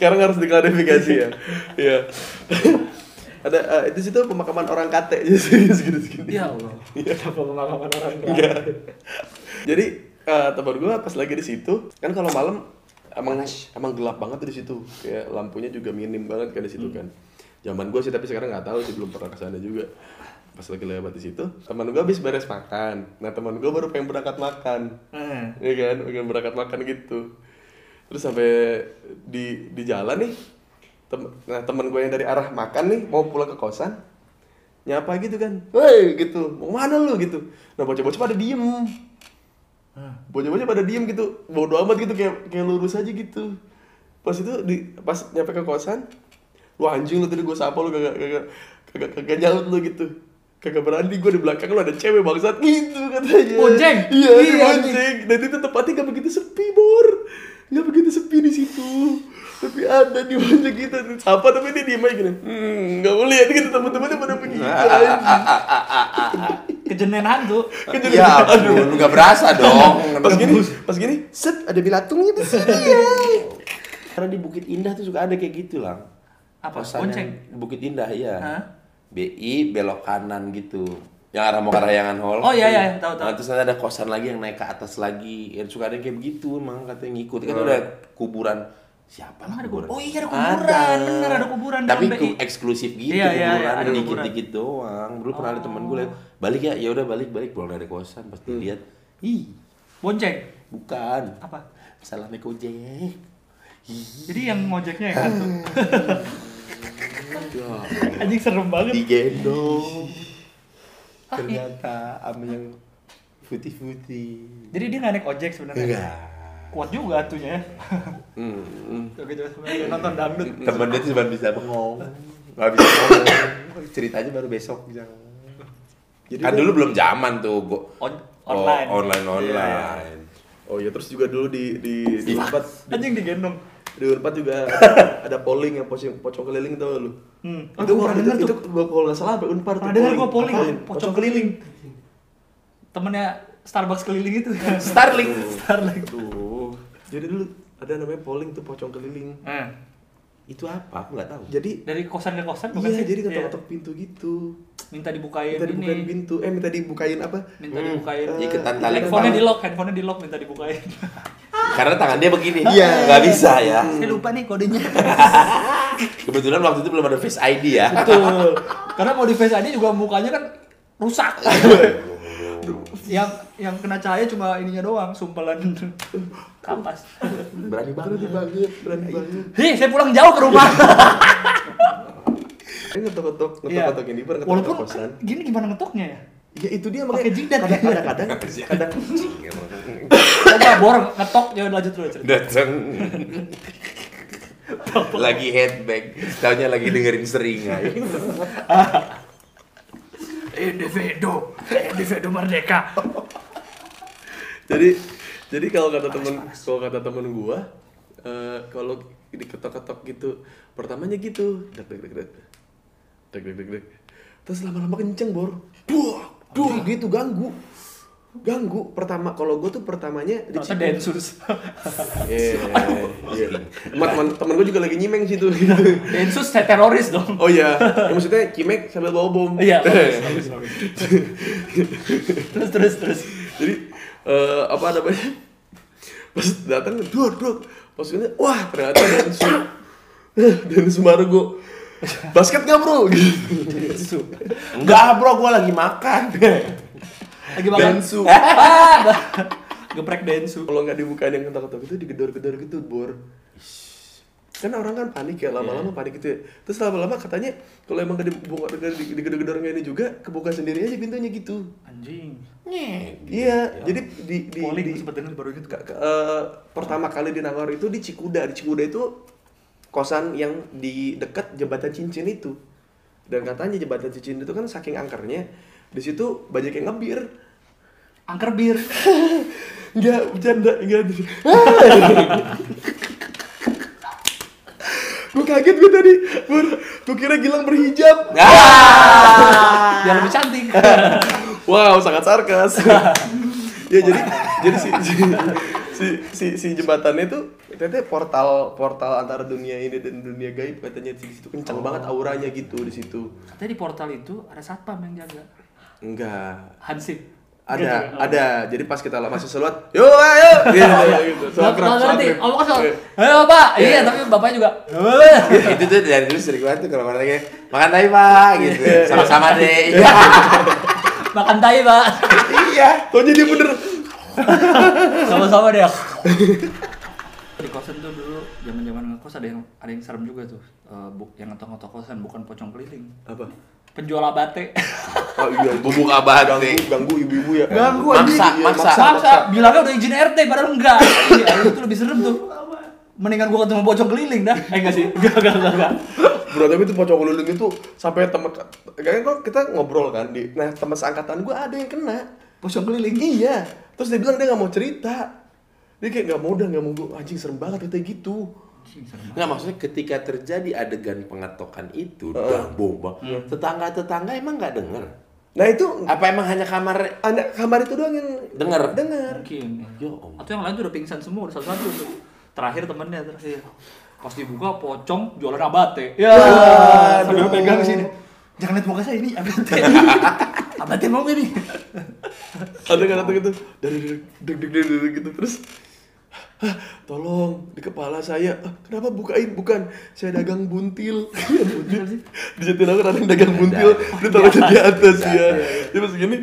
Sekarang harus diklarifikasi ya. *laughs* Iya. *laughs* ada eh, di situ pemakaman orang kate *laughs* jadi segini-segini. ya Allah. Apa pemakaman orang Enggak. Jadi eh, teman gue pas lagi di situ kan kalau malam emang emang gelap banget tuh di situ. Kayak lampunya juga minim banget kan di situ kan. Zaman gue sih tapi sekarang nggak tahu sih belum pernah ke sana juga. Pas lagi lewat di situ, teman gue habis beres makan. Nah teman gue baru pengen berangkat makan. Eh. Iya kan, pengen berangkat makan gitu. Terus sampai di di jalan nih, tem nah teman gue yang dari arah makan nih mau pulang ke kosan, nyapa gitu kan, hei gitu, mau mana lu gitu. Nah bocah-bocah pada diem, bocah-bocah pada diem gitu, bodo amat gitu kayak kayak lurus aja gitu. Pas itu di pas nyampe ke kosan, lu anjing lu tadi gue sapa lu kagak kagak kagak kagak nyaut lu gitu. Kagak berani gue di belakang lu ada cewek bangsat gitu katanya. Bonceng? Iya, Iya, iya bonceng. Dan itu tempatnya gak begitu sepi, Bor. Gak begitu sepi di situ. Tapi ada di bonceng kita. Apa tapi dia diem aja gini. Hmm, gak mau lihat gitu teman-temannya pada begitu. anjing. Kejenen hantu. Ya ampun, nggak berasa dong. Pas gini, pas gini, set ada bilatungnya di sini. Karena di Bukit Indah tuh suka ada kayak gitu lah. Apa? Kosan Bonceng? Bukit Indah ya. Hah? BI belok kanan gitu. Yang arah mau ke Rayangan Hall. Oh, iya, iya, tahu, tahu. Nah, terus ada kosan lagi yang naik ke atas lagi. Ya, suka ada yang kayak begitu emang katanya ngikut. Kan Hmm. udah kuburan siapa lah ada kuburan? Oh iya, ada kuburan. Bener, ada kuburan Tapi BI. eksklusif gitu Iya, iya, kuburan, iya, ada dikit kuburan. dikit doang. Dulu pernah ada temen gue liat, balik ya, ya udah balik balik pulang dari kosan pas Hmm. dilihat, ih Bonceng. bukan, Apa? salamnya gojek. Jadi yang ngojeknya yang. Ya, *laughs* Anjing serem banget. digendong. *laughs* Ternyata sama yang putih-putih. Jadi dia nggak naik ojek sebenarnya. Enggak. Kuat juga hantunya ya. Hmm, Oke, coba sebenarnya nonton dangdut. Temennya tuh cuma bisa bengong. Gak bisa ngomong. Ceritanya baru besok bisa. Jadi kan lu- dulu belum zaman tuh, go. On- online. Oh, online Iya, online. Oh iya, terus juga dulu di di di tempat Anjing digendong. Di Unpad juga ada, *laughs* ada polling yang pocong, pocong keliling tau lu. Hmm. Itu, Aku pernah itu, denger itu, tuh. itu, kalau nggak salah Unpad tuh Pernah dengar gua polling, Apaan? pocong keliling. Temennya Starbucks keliling itu. Starlink. *laughs* Starlink. Aduh. Jadi dulu ada namanya polling tuh pocong keliling. Eh, Itu apa? Aku nggak tahu. Jadi dari kosan ke kosan bukan iya, sih? jadi Iya. ketok-ketok pintu gitu. Minta dibukain Minta dibukain ini. pintu, eh minta dibukain apa? Minta Hmm. dibukain. Iketan tali Handphonenya di lock, handphonenya di lock minta dibukain. *laughs* Karena tangan dia begini. Iya. Nggak bisa ya. Saya lupa nih kodenya. *laughs* Kebetulan waktu itu belum ada Face ID ya. Betul. Karena mau di Face ID juga mukanya kan rusak. *laughs* yang yang kena cahaya cuma ininya doang, sumpelan kapas. Berani Berani banget. banget, berani banget. Hei, saya pulang jauh ke rumah. Ini ngetok-ngetok, Iya. ngetok-ngetok ini ngetok Walaupun kosan. gini gimana ngetoknya ya? Ya itu dia Pakai jidat kan? kadang-kadang kadang Coba bor ngetok ya lanjut dulu cerita. Dateng. lagi headbang, taunya lagi dengerin seringai. *laughs* Individu, individu merdeka. Jadi jadi kalau kata temen kalau kata temen gua eh, kalau diketok-ketok gitu pertamanya gitu. Dek dek dek dek. Dek dek dek dek. Terus lama-lama kenceng bor. Buah buah gitu ganggu. Ganggu. Pertama kalau gua tuh pertamanya di Ternyata Densus. Iya, iya. Teman teman teman gua juga lagi nyimeng situ. Gitu. *laughs* Densus saya teroris dong. Oh iya, ya, maksudnya cimek sambil bawa bom. Iya, *laughs* *laughs* terus terus terus. Jadi eh, apa namanya? Pas datang, dua dua. Pas ini, wah ternyata Densu. Densu Margo. Basket nggak bro? Gitu. Enggak bro, gua lagi makan. Lagi makan. Densu. Ah, Geprek Densu. Kalau nggak dibukain yang ketok-ketok itu digedor-gedor gitu, bor. Kan orang kan panik ya, lama-lama panik gitu ya. Terus lama-lama katanya kalau emang nggak dibuka digedor-gedor ini juga, kebuka sendiri aja pintunya gitu. Anjing. Iya, jadi di di, di- sempet denger baru gitu. Ka- ka- eh, pertama kali di Nangor itu di Cikuda. Di Cikuda itu kosan yang di dekat jembatan cincin itu. Dan katanya jembatan cincin itu kan saking angkernya, di situ banyak yang ngebir. Angker bir. *laughs* Enggak, bercanda, enggak. *laughs* gue kaget gue tadi, gue kira Gilang berhijab. Yang lebih cantik. Wow, sangat sarkas. ya jadi jadi si si, si, si, si jembatannya itu ternyata portal portal antara dunia ini dan dunia gaib katanya di situ kencang banget auranya gitu di situ. Katanya di portal itu ada satpam yang jaga. Enggak. Hansip. Ada, ada. Jadi pas kita masih sholat, yo ayo *laughs* gitu, gitu. Nggak Sholat kerap, ngerti. kerap. Om kan soal. Iya. Ayo pak. Iya tapi bapaknya juga. *laughs* itu tuh dari dulu sering banget tuh kalau orang kayak makan tai pak gitu sama-sama deh iya *laughs* Makan tai pak. iya Taunya dia bener. Sama-sama deh. Di kosan tuh dulu zaman-zaman ngekos ada yang ada yang serem juga tuh. Eh, bu, yang ngetok-ngetok kosan bukan pocong keliling. Apa? Penjual abate. Oh iya, bubuk abad ganggu, nih ganggu ibu-ibu ya. Ganggu Maksa, Iya, maksa. Maksa, bilangnya udah izin RT padahal enggak. Iya, itu lebih serem tuh. Mendingan gua ketemu pocong keliling dah. Eh enggak sih? Enggak, enggak, enggak, enggak. Bro, tapi itu pocong keliling itu sampai temen kayaknya kok kita ngobrol kan di nah teman seangkatan gua ada yang kena Pocong keliling. iya terus dia bilang dia nggak mau cerita dia kayak nggak mau udah nggak mau gua anjing serem banget katanya gitu Nggak maksudnya ketika terjadi adegan pengatokan itu bang boba tetangga-tetangga emang nggak denger nah itu apa emang hanya kamar anak kamar itu doang yang Dengar. dengar Mungkin. ya om Atau yang lain tuh udah pingsan semua, udah satu-satu tuh. Terakhir temennya terakhir. Pas dibuka pocong jualan abate. Ya, sambil pegang sini. Jangan lihat muka saya ini abate. *laughs* abate mau nih? ada kan satu gitu dari deg deg deg deg gitu terus "Hah, tolong di kepala saya. "Ah, kenapa bukain? Bukan saya dagang buntil. *laughs* Buntil. di Jatinangor ada yang dagang buntil. Dia taruh di atas ya dia pas gini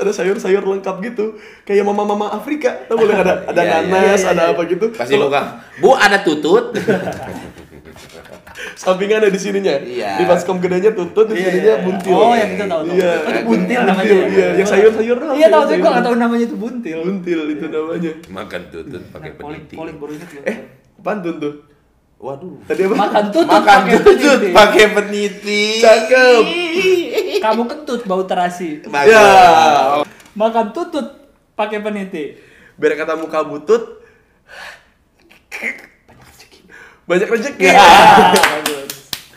ada, sayur-sayur lengkap gitu. Kayak mama-mama Afrika. Tau boleh ada ada Iya, iya, nanas iya, ada iya. apa gitu? Pasti Kalau buka. Bu ada tutut *laughs* sampingnya ada di sininya Iya. di baskom gedenya tutut di Iya, sininya iya. buntil Oh, yang kita tahu tahu. Iya. Oh, itu buntil namanya. Buntil, iya. Yang sayur-sayur doang, Iya, tahu sayur-sayur. gua enggak tahu namanya itu buntil. buntil itu namanya makan tutut pakai Nah, Polik, peniti polik baru ingat eh pantun tuh waduh tadi apa Makan tutut makan pakai tutut peniti. pakai peniti Cakep. Kamu kentut bau terasi. Bagus. Ya. Makan tutut pakai peniti. Biar kata muka butut. Banyak rezeki. Ya, bagus.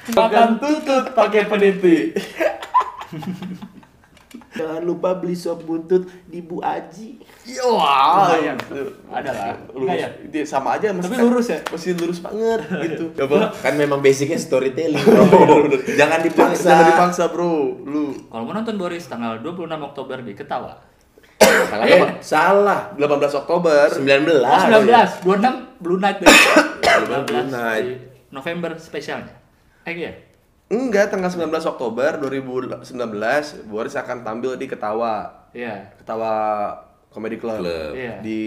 *laughs* Makan tutut pakai peniti. *laughs* Jangan lupa beli sop buntut di Bu Aji. Wah, Lumayan. Ada lah. Lurus. Ya? Sama aja mas. Tapi lurus ya? Masih lurus banget *laughs* gitu. Ya. Kan memang basicnya storytelling. bro. Jangan dipaksa. Jangan dipaksa, Bro. Lu Kalau mau nonton Boris tanggal 26 Oktober di Ketawa. salah Eh. apa? Salah. 18 Oktober. 19. Oh, 19, 26 Blue Night *coughs* deh. 19 Blue Night. di November spesialnya. Eh iya. Enggak, tanggal 19 Oktober 2019 Boris akan tampil di Ketawa. Iya. Ketawa Comedy Club. Club. Iya. Di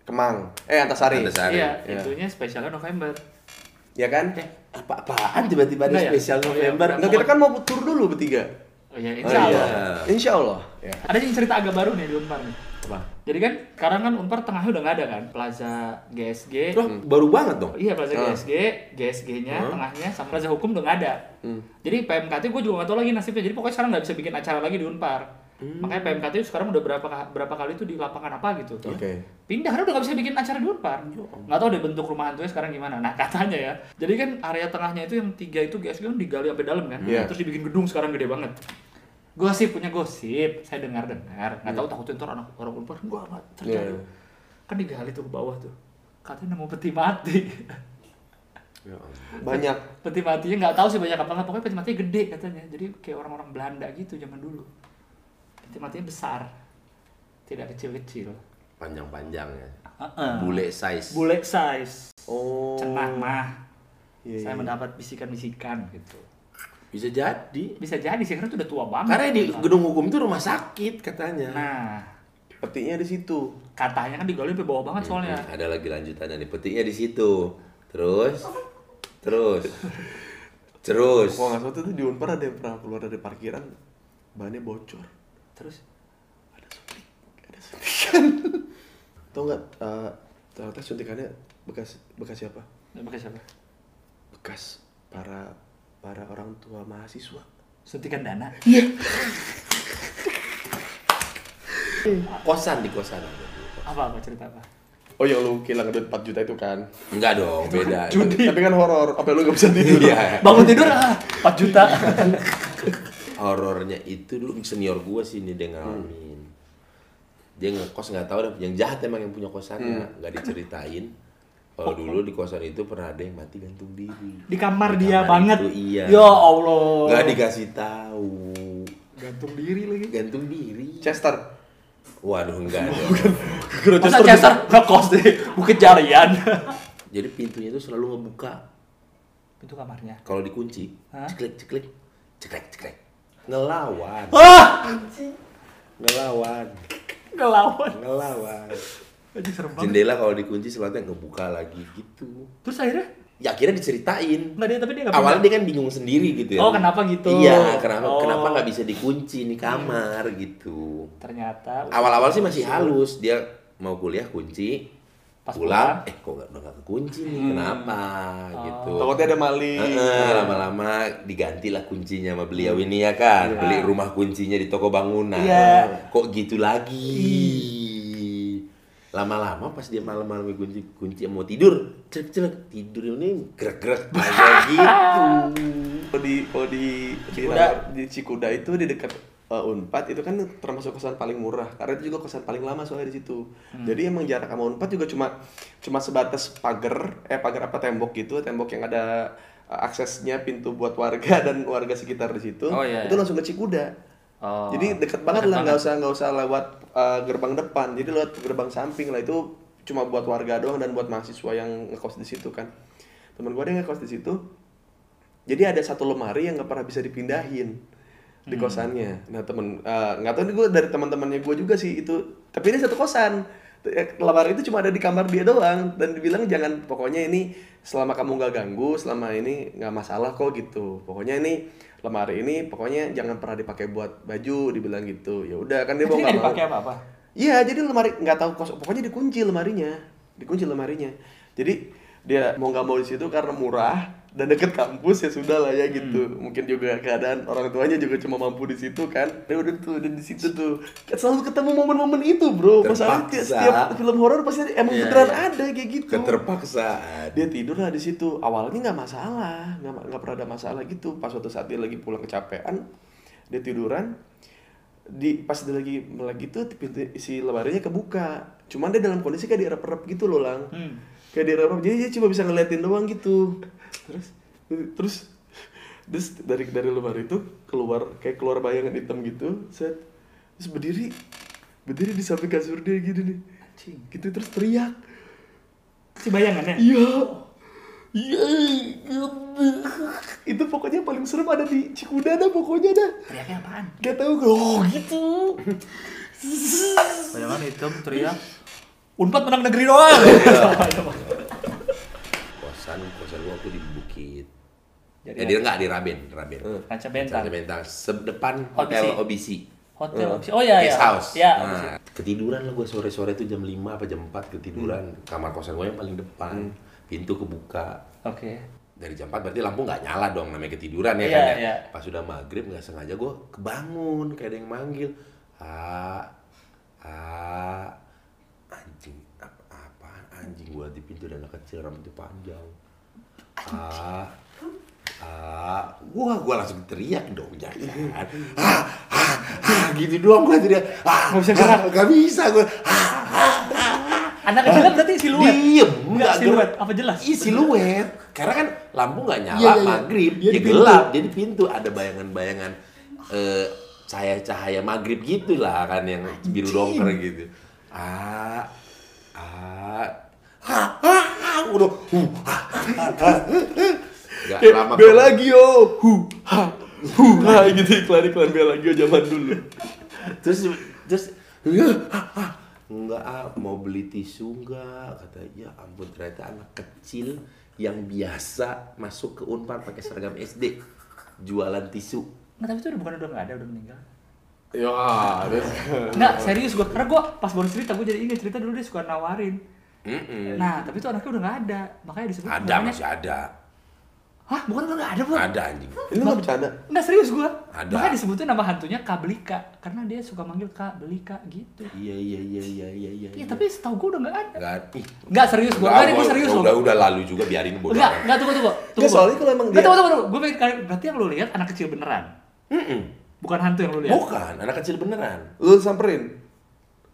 Kemang. Eh, Antasari. Antasari. Iya, Iya. itunya spesialnya November. Ya kan? Eh, Apa-apaan tiba-tiba ada ya? spesial iya, November. Enggak, kita kan mau tur dulu bertiga. Oh iya, Oh, insya Allah. iya. Insya Allah. Ya. Ada yang cerita agak baru nih di Unpar nih. Apa? Jadi kan sekarang kan Unpar tengahnya udah nggak ada kan, Plaza GSG. Loh, baru banget dong. Iya Plaza Ah. GSG, GSG-nya tengahnya sama Plaza Hukum udah nggak ada. Hmm. Jadi PMKT gue juga nggak tahu lagi nasibnya. Jadi pokoknya sekarang nggak bisa bikin acara lagi di Unpar. Hmm. Makanya PMKT itu sekarang udah berapa berapa kali tuh di lapangan apa gitu. Oke. Pindah karena udah nggak bisa bikin acara di Unpar. Nggak tahu deh bentuk rumah hantunya sekarang gimana. Nah *laughs* katanya ya. Jadi kan area tengahnya itu yang tiga itu GSG kan digali sampai dalam kan. Iya. Terus dibikin gedung sekarang gede banget. Gosip punya gosip, saya dengar-dengar. Nggak tahu takutnya ntar anak orang Unpar gua nggak terjadi. Iya. Kan digali tuh ke bawah tuh. Katanya nemu peti mati. Ya. Banyak. peti matinya nggak tahu sih banyak apa nggak pokoknya peti matinya gede katanya jadi kayak orang-orang Belanda gitu zaman dulu peti matinya besar tidak kecil-kecil Panjang-panjang ya. Heeh. Bule size. bule size Oh. cenah mah Iya, saya iya. mendapat bisikan-bisikan gitu Bisa jadi. bisa jadi sih karena itu udah tua banget Karena di gedung hukum itu rumah sakit katanya. nah Petinya di situ. katanya kan digali sampai bawah banget soalnya Hmm, ada lagi lanjutannya nih. Petiknya di situ. Terus terus *laughs* terus Gua nggak salah tuh di Unpar ada yang pernah keluar dari parkiran, bannya bocor. terus Ada suntikan. *laughs* Tahu nggak? eh, ternyata suntikannya bekas bekas siapa? pakai siapa Bekas para para orang tua mahasiswa. suntikan dana kosan di kosan. apa apa cerita apa Oh yang lu kehilangan duit 4 juta itu kan? Enggak dong, beda. Tapi, tapi kan horor, apa lu gak bisa tidur? Iya. bangun tidur ah 4 juta Horornya itu dulu senior gua sih ini dia ngalamin. Dia ngekos nggak tahu yang jahat emang yang punya kosannya, nggak diceritain. Kalau dulu di kosan itu pernah ada yang mati gantung diri. di kamar Di dia kamar banget itu, iya. ya Allah Nggak dikasih tahu. gantung diri lagi Gantung diri. Chester. Waduh enggak dong. *laughs* Masa Chester ngekos di Bukit Jarian? *laughs* Jadi pintunya itu selalu ngebuka. Pintu kamarnya. Kalau dikunci, Hah? ceklek ceklek, ceklek ceklek. Ngelawan, Ah! ngelawan, Ngelawan. ngelawan. Aduh serem banget. Jendela kalau dikunci selalu ngebuka lagi gitu. Terus akhirnya? Ya akhirnya diceritain. Enggak dia tapi dia enggak Awalnya dia kan bingung sendiri gitu ya. Oh, kenapa gitu? Iya, kenapa Oh. kenapa nggak bisa dikunci nih kamar gitu. Ternyata Awal-awal sih masih halus, dia mau kuliah kunci, Pas pulang, pulang. Hmm. eh kok nggak udah nggak kekunci nih, kenapa gitu. Takutnya ada maling. Heeh, lama-lama diganti lah kuncinya sama beliau ini ya kan, beli rumah kuncinya di toko bangunan. Iya. Kok gitu lagi? Lama-lama pas dia malam-malam kunci kunci mau tidur, cek cek tidur ini gerak-gerak kayak gitu. *laughs* Di kalau di Cikuda. Di Cikuda itu di dekat uh, Unpad itu kan termasuk kosan paling murah karena itu juga kosan paling lama soalnya di situ. Jadi emang jarak sama Unpad juga cuma cuma sebatas pagar eh pagar apa tembok gitu, tembok yang ada uh, aksesnya pintu buat warga *laughs* dan warga sekitar di situ. Oh, iya, itu iya. langsung ke Cikuda. Oh. Jadi dekat banget lah, nggak usah nggak usah lewat uh, gerbang depan. Jadi lewat gerbang samping lah itu cuma buat warga doang dan buat mahasiswa yang ngekos di situ kan. Temen gue ada yang ngekos di situ. Jadi ada satu lemari yang nggak pernah bisa dipindahin di kosannya. Nah temen uh, nggak tahu nih gue dari teman-temannya gue juga sih itu. Tapi ini satu kosan. Eh, Lemari itu cuma ada di kamar dia doang dan dibilang jangan pokoknya ini selama kamu nggak ganggu selama ini nggak masalah kok gitu. Pokoknya ini lemari ini pokoknya jangan pernah dipakai buat baju dibilang gitu. Ya udah kan dia mau nggak mau. dipakai apa-apa. Iya, jadi lemari nggak tahu kos, pokoknya dikunci lemarinya, dikunci lemarinya. Jadi dia mau nggak mau di situ karena murah dan deket kampus ya sudah lah ya gitu. Mungkin juga keadaan orang tuanya juga cuma mampu di situ kan. Ya udah tuh udah di situ tuh. Kan selalu ketemu momen-momen itu bro. Terpaksa. setiap film horor pasti emang Iya, beneran iya. ada kayak gitu. Keterpaksaan. dia tidur lah di situ. Awalnya nggak masalah nggak nggak pernah ada masalah gitu. Pas suatu saat dia lagi pulang kecapean dia tiduran. Di pas dia lagi lagi tuh pintu si lemarinya kebuka. Cuman dia dalam kondisi kayak direp-rep gitu loh lang. Hmm. Kayak direp jadi dia cuma bisa ngeliatin doang gitu terus terus terus dari dari lemari itu keluar kayak keluar bayangan hitam gitu set terus berdiri berdiri di samping kasur dia gitu nih Anjing. gitu terus teriak Si bayangannya. Iya. Iya. Itu pokoknya paling serem ada di Cikuda dah pokoknya dah. Teriaknya apaan? Gak tau oh gitu. Bayangan hitam teriak. Unpad menang negeri doang. Kosan, kosan gua waktu di Bukit. Jadi Ya, dia enggak di Raben, Raben. Kaca bentang. Kaca Bentang. Sedepan hotel OBC. OBC. Hotel. Oh iya iya. Guest house. Ya. Nah, ketiduran lah gue sore-sore tuh jam 5 apa jam 4 ketiduran. Kamar kosan gue yang paling depan. Pintu kebuka. Oke. Dari jam 4 berarti lampu nggak nyala dong namanya ketiduran ya Iya, kan ya. iya. Pas sudah maghrib nggak sengaja gue kebangun kayak ada yang manggil. Ah, ah, anjing gue di pintu dan anak kecil rambutnya panjang. Ah, ah, gua gua langsung teriak dong jangan. Ah, ah, ah, gitu doang gua teriak. Ah, Nggak bisa gerak. ah, nggak bisa gua. Ah, Anak kecilnya berarti siluet. Diem, Enggak siluet, apa jelas? Iya siluet. Karena kan lampu nggak nyala, Iya, iya, iya. maghrib, Dia ya gelap, jadi pintu ada bayangan-bayangan eh, cahaya-cahaya maghrib gitulah kan yang biru dongker gitu. Ah, ah, ah, ah, ah, udah, ah, ah, ah. Nggak Eh, lama. Belagio. Hu ha. Hu ha gitu iklan-iklan Belagio zaman dulu. terus terus ah, enggak ah mau beli tisu enggak kata ya ampun ternyata anak kecil yang biasa masuk ke unpar pakai seragam SD jualan tisu Nggak, tapi itu udah bukan udah nggak ada, udah meninggal. Ya, terus Nggak, serius gue. Karena gue pas baru cerita, gue jadi inget cerita dulu dia suka nawarin. Mm-mm. Nah, tapi itu anaknya udah nggak ada. Makanya disebut ada namanya- masih ada Hah? Bukan udah nggak ada, Bro? ada anjing ini nggak bercanda. Nggak serius gue. Ada. Makanya disebutnya nama hantunya Kabelika. Karena dia suka manggil Kak Belika gitu. iya iya iya iya iya iya Iya, tapi setahu gue udah nggak ada. enggak ih Nggak serius gue. Enggak, Nggak, gue gua- serius loh. udah udah lalu juga biarin bodoh Enggak, amat. enggak tunggu tunggu. Tunggu. Nggak, soalnya kalau emang Nggak, dia- tunggu tunggu tunggu. Gue pengen berarti yang lu lihat anak kecil beneran. Mm-mm. Bukan hantu yang lu lihat. bukan anak kecil beneran Lu samperin.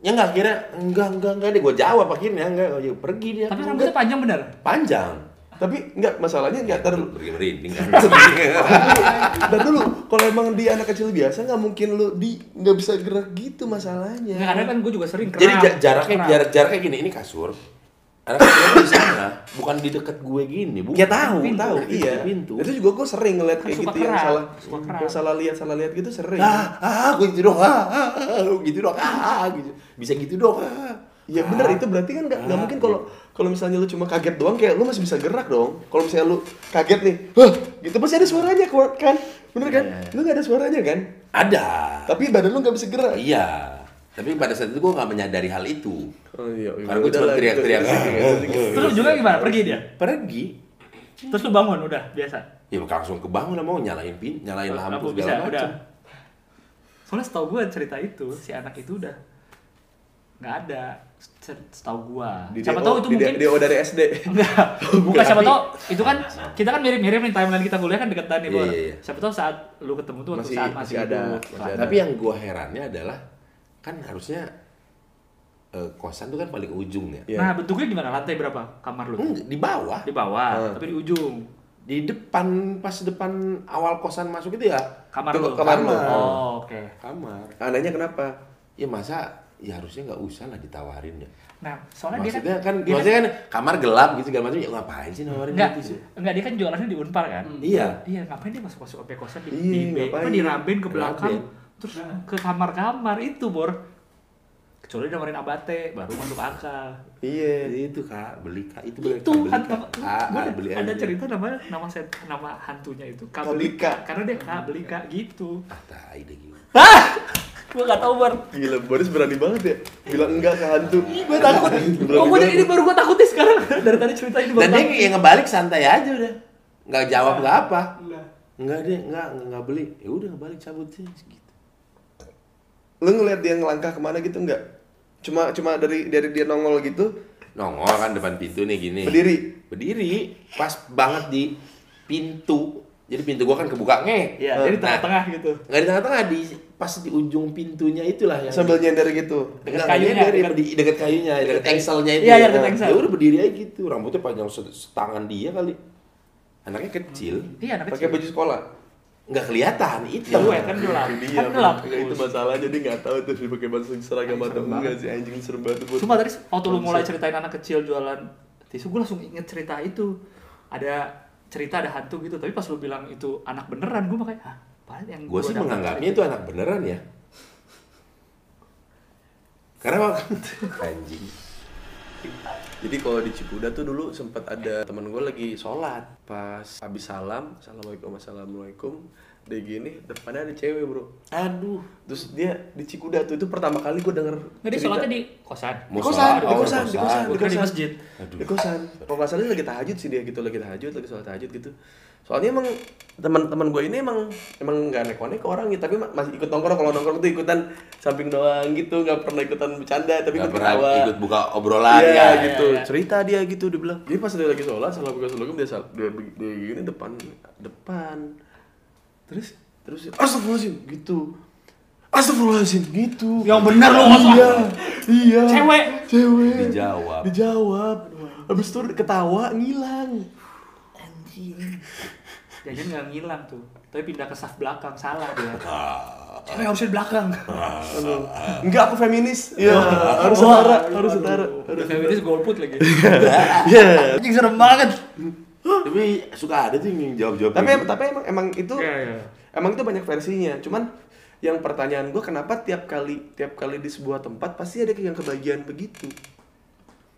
Ya enggak akhirnya enggak enggak enggak deh gue jawab akhirnya enggak ya pergi dia Tapi rambutnya panjang bener. panjang Tapi enggak masalahnya enggak tar dulu. pergi merinding kan *laughs* Tar dulu. Kalau emang dia anak kecil biasa nggak mungkin lu di nggak bisa gerak gitu masalahnya. Enggak, karena kan gue juga sering Jadi jaraknya Keram. jarak jaraknya gini, ini kasur. Anak kecilnya di sana, bukan di dekat gue gini, bukan. Ya tahu, Pintu, tahu, iya. pintu. Itu juga gue sering ngeliat Kan kayak gitu yang salah, yang salah lihat, salah lihat gitu sering. Ah, ah, gue gitu dong, ah, ah, ah, gitu dong, ah, ah, gitu. Bisa gitu dong, ah. Ya bener itu berarti kan nggak nggak Ah. mungkin kalau kalau misalnya lu cuma kaget doang kayak lu masih bisa gerak dong. Kalau misalnya lu kaget nih, hah, gitu pasti ada suaranya keluar kan? Bener kan? Iya, iya. Lu nggak ada suaranya kan? Ada. Tapi badan lu nggak bisa gerak. Iya. Tapi pada saat itu gue nggak menyadari hal itu. Oh iya, Karena gue cuma teriak-teriak. *laughs* Terus juga gimana? Pergi dia. Pergi. Terus lu bangun udah biasa. Ya langsung kebangun lah mau nyalain pin, nyalain lampu bisa segala udah. macam. Soalnya setahu gue cerita itu si anak itu udah nggak ada Se- setahu gua. Di siapa tahu itu di mungkin DO dari SD. *laughs* Enggak, bukan siapa tahu itu kan kita kan mirip-mirip nih timeline kita kuliah kan deketan nih, Iya, Bor. iya, iya. Siapa tahu saat lu ketemu tuh waktu Masih- saat masih masih, ada, masih ada. Tapi yang gue herannya adalah kan harusnya eh, kosan tuh kan paling ujung ya. Iya. Nah, bentuknya gimana? Lantai berapa kamar lu? Hmm, di bawah, Di bawah, Hmm. tapi di ujung. di depan pas depan awal kosan masuk itu ya Kamar Tuh, lu. kamar lu. Oh, oke. kamar. Anehnya kenapa? Ya masa ya harusnya nggak usah lah ditawarin ya. Nah, soalnya Maksudnya dia kan, dia maksudnya kan kamar gelap gitu segala macam ya ngapain sih nawarin enggak, gitu sih? enggak dia kan jualannya di Unpar kan? Iya. Iya, ngapain dia masuk masuk sampai kosan di Iya, di, apa, di Raben ke belakang Raben. terus ke kamar-kamar itu, Bor. Kecuali nawarin abate, baru masuk *laughs* akal. Iya. Itu kak beli kak itu beli itu Kak, beli hantu kak. Ah, gua ah, beli ada aja. cerita namanya nama set, nama hantunya itu Kabelika. karena dia kak belika gitu Ah tai deh gitu. *laughs* gue gak tau bar Gila, Boris berani banget ya bilang enggak ke hantu. gue takut kok gue jadi banget. ini baru gue takut nih sekarang *laughs* dari tadi cerita ini Dan dia kayak ngebalik santai aja udah. Nggak jawab nggak apa. Enggak deh, enggak, enggak beli. Ya udah ngebalik cabut sih gitu. Lu ngeliat dia ngelangkah ke mana gitu enggak? Cuma cuma dari dari dia nongol gitu, Nongol kan depan pintu nih gini. berdiri. Berdiri pas banget di pintu. Jadi pintu gua kan kebuka nge. Iya, jadi tengah-tengah gitu. Nggak di tengah-tengah di pas di ujung pintunya itulah yang Sambil nyender gitu. Dekat kayunya, dari dekat- di dekat kayunya, dekat engselnya itu. Iya, iya, dekat engsel. Ya udah berdiri aja gitu, rambutnya panjang se- setangan dia kali. Anaknya kecil, Iya, anak Pakai baju sekolah. nggak kelihatan itu. Iya, gue kan gelap. Dia, Kan gelap. Itu masalah jadi nggak tahu tuh pakai baju seragam atau enggak sih anjing serem banget tuh. Cuma tadi waktu lu mulai ceritain anak kecil jualan tisu, gue langsung inget cerita itu. Ada cerita ada hantu gitu, tapi pas lu bilang itu anak beneran, gue makanya? Padahal yang Gue sih menganggapnya itu anak beneran ya. Karena waktu *laughs* anjing. Jadi kalau di Cipuda tuh dulu sempat ada teman gue lagi sholat pas habis salam, assalamualaikum assalamualaikum, dia gini depannya ada cewek bro. Aduh. Terus dia di Cikuda tuh itu pertama kali gue denger. Nggak, dia cerita. sholatnya di kosan. di kosan, di Oh, kosan, di kosan, Gua di kira di kosan. masjid. Di kosan. Kalau nggak salah dia lagi tahajud sih dia gitu, lagi tahajud, lagi sholat tahajud gitu. Soalnya emang teman-teman gue ini emang emang nggak neko-neko orangnya, tapi ma- masih ikut nongkrong. Kalau nongkrong tuh ikutan samping doang gitu, nggak pernah ikutan bercanda, tapi Gak ikut pernah ketawa. ikut buka obrolan Iya ya. gitu, iya, iya. cerita dia gitu dia bilang. Jadi pas dia lagi sholat, salah buka sholat dia, sal- dia, dia gini depan depan. Terus terus astagfirullahaladzim gitu. Astagfirullahaladzim gitu. Yang bener lu, masa? Iya. Iya. Cewek. Cewek. Dijawab. Dijawab. Habis itu ketawa ngilang. Jajan nggak ngilang tuh, tapi pindah ke saf belakang, salah dia. *laughs* Cewek harusnya di belakang. *laughs* Enggak aku feminis. Iya, harus setara, harus setara. Udah feminis golput lagi. *laughs* Iya. Anjing serem banget. Tapi suka ada tuh yang jawab-jawab. Tapi kayak gitu. tapi emang emang itu Iya, iya. emang itu banyak versinya. Cuman yang pertanyaan gue kenapa tiap kali tiap kali di sebuah tempat pasti ada yang kebagian begitu.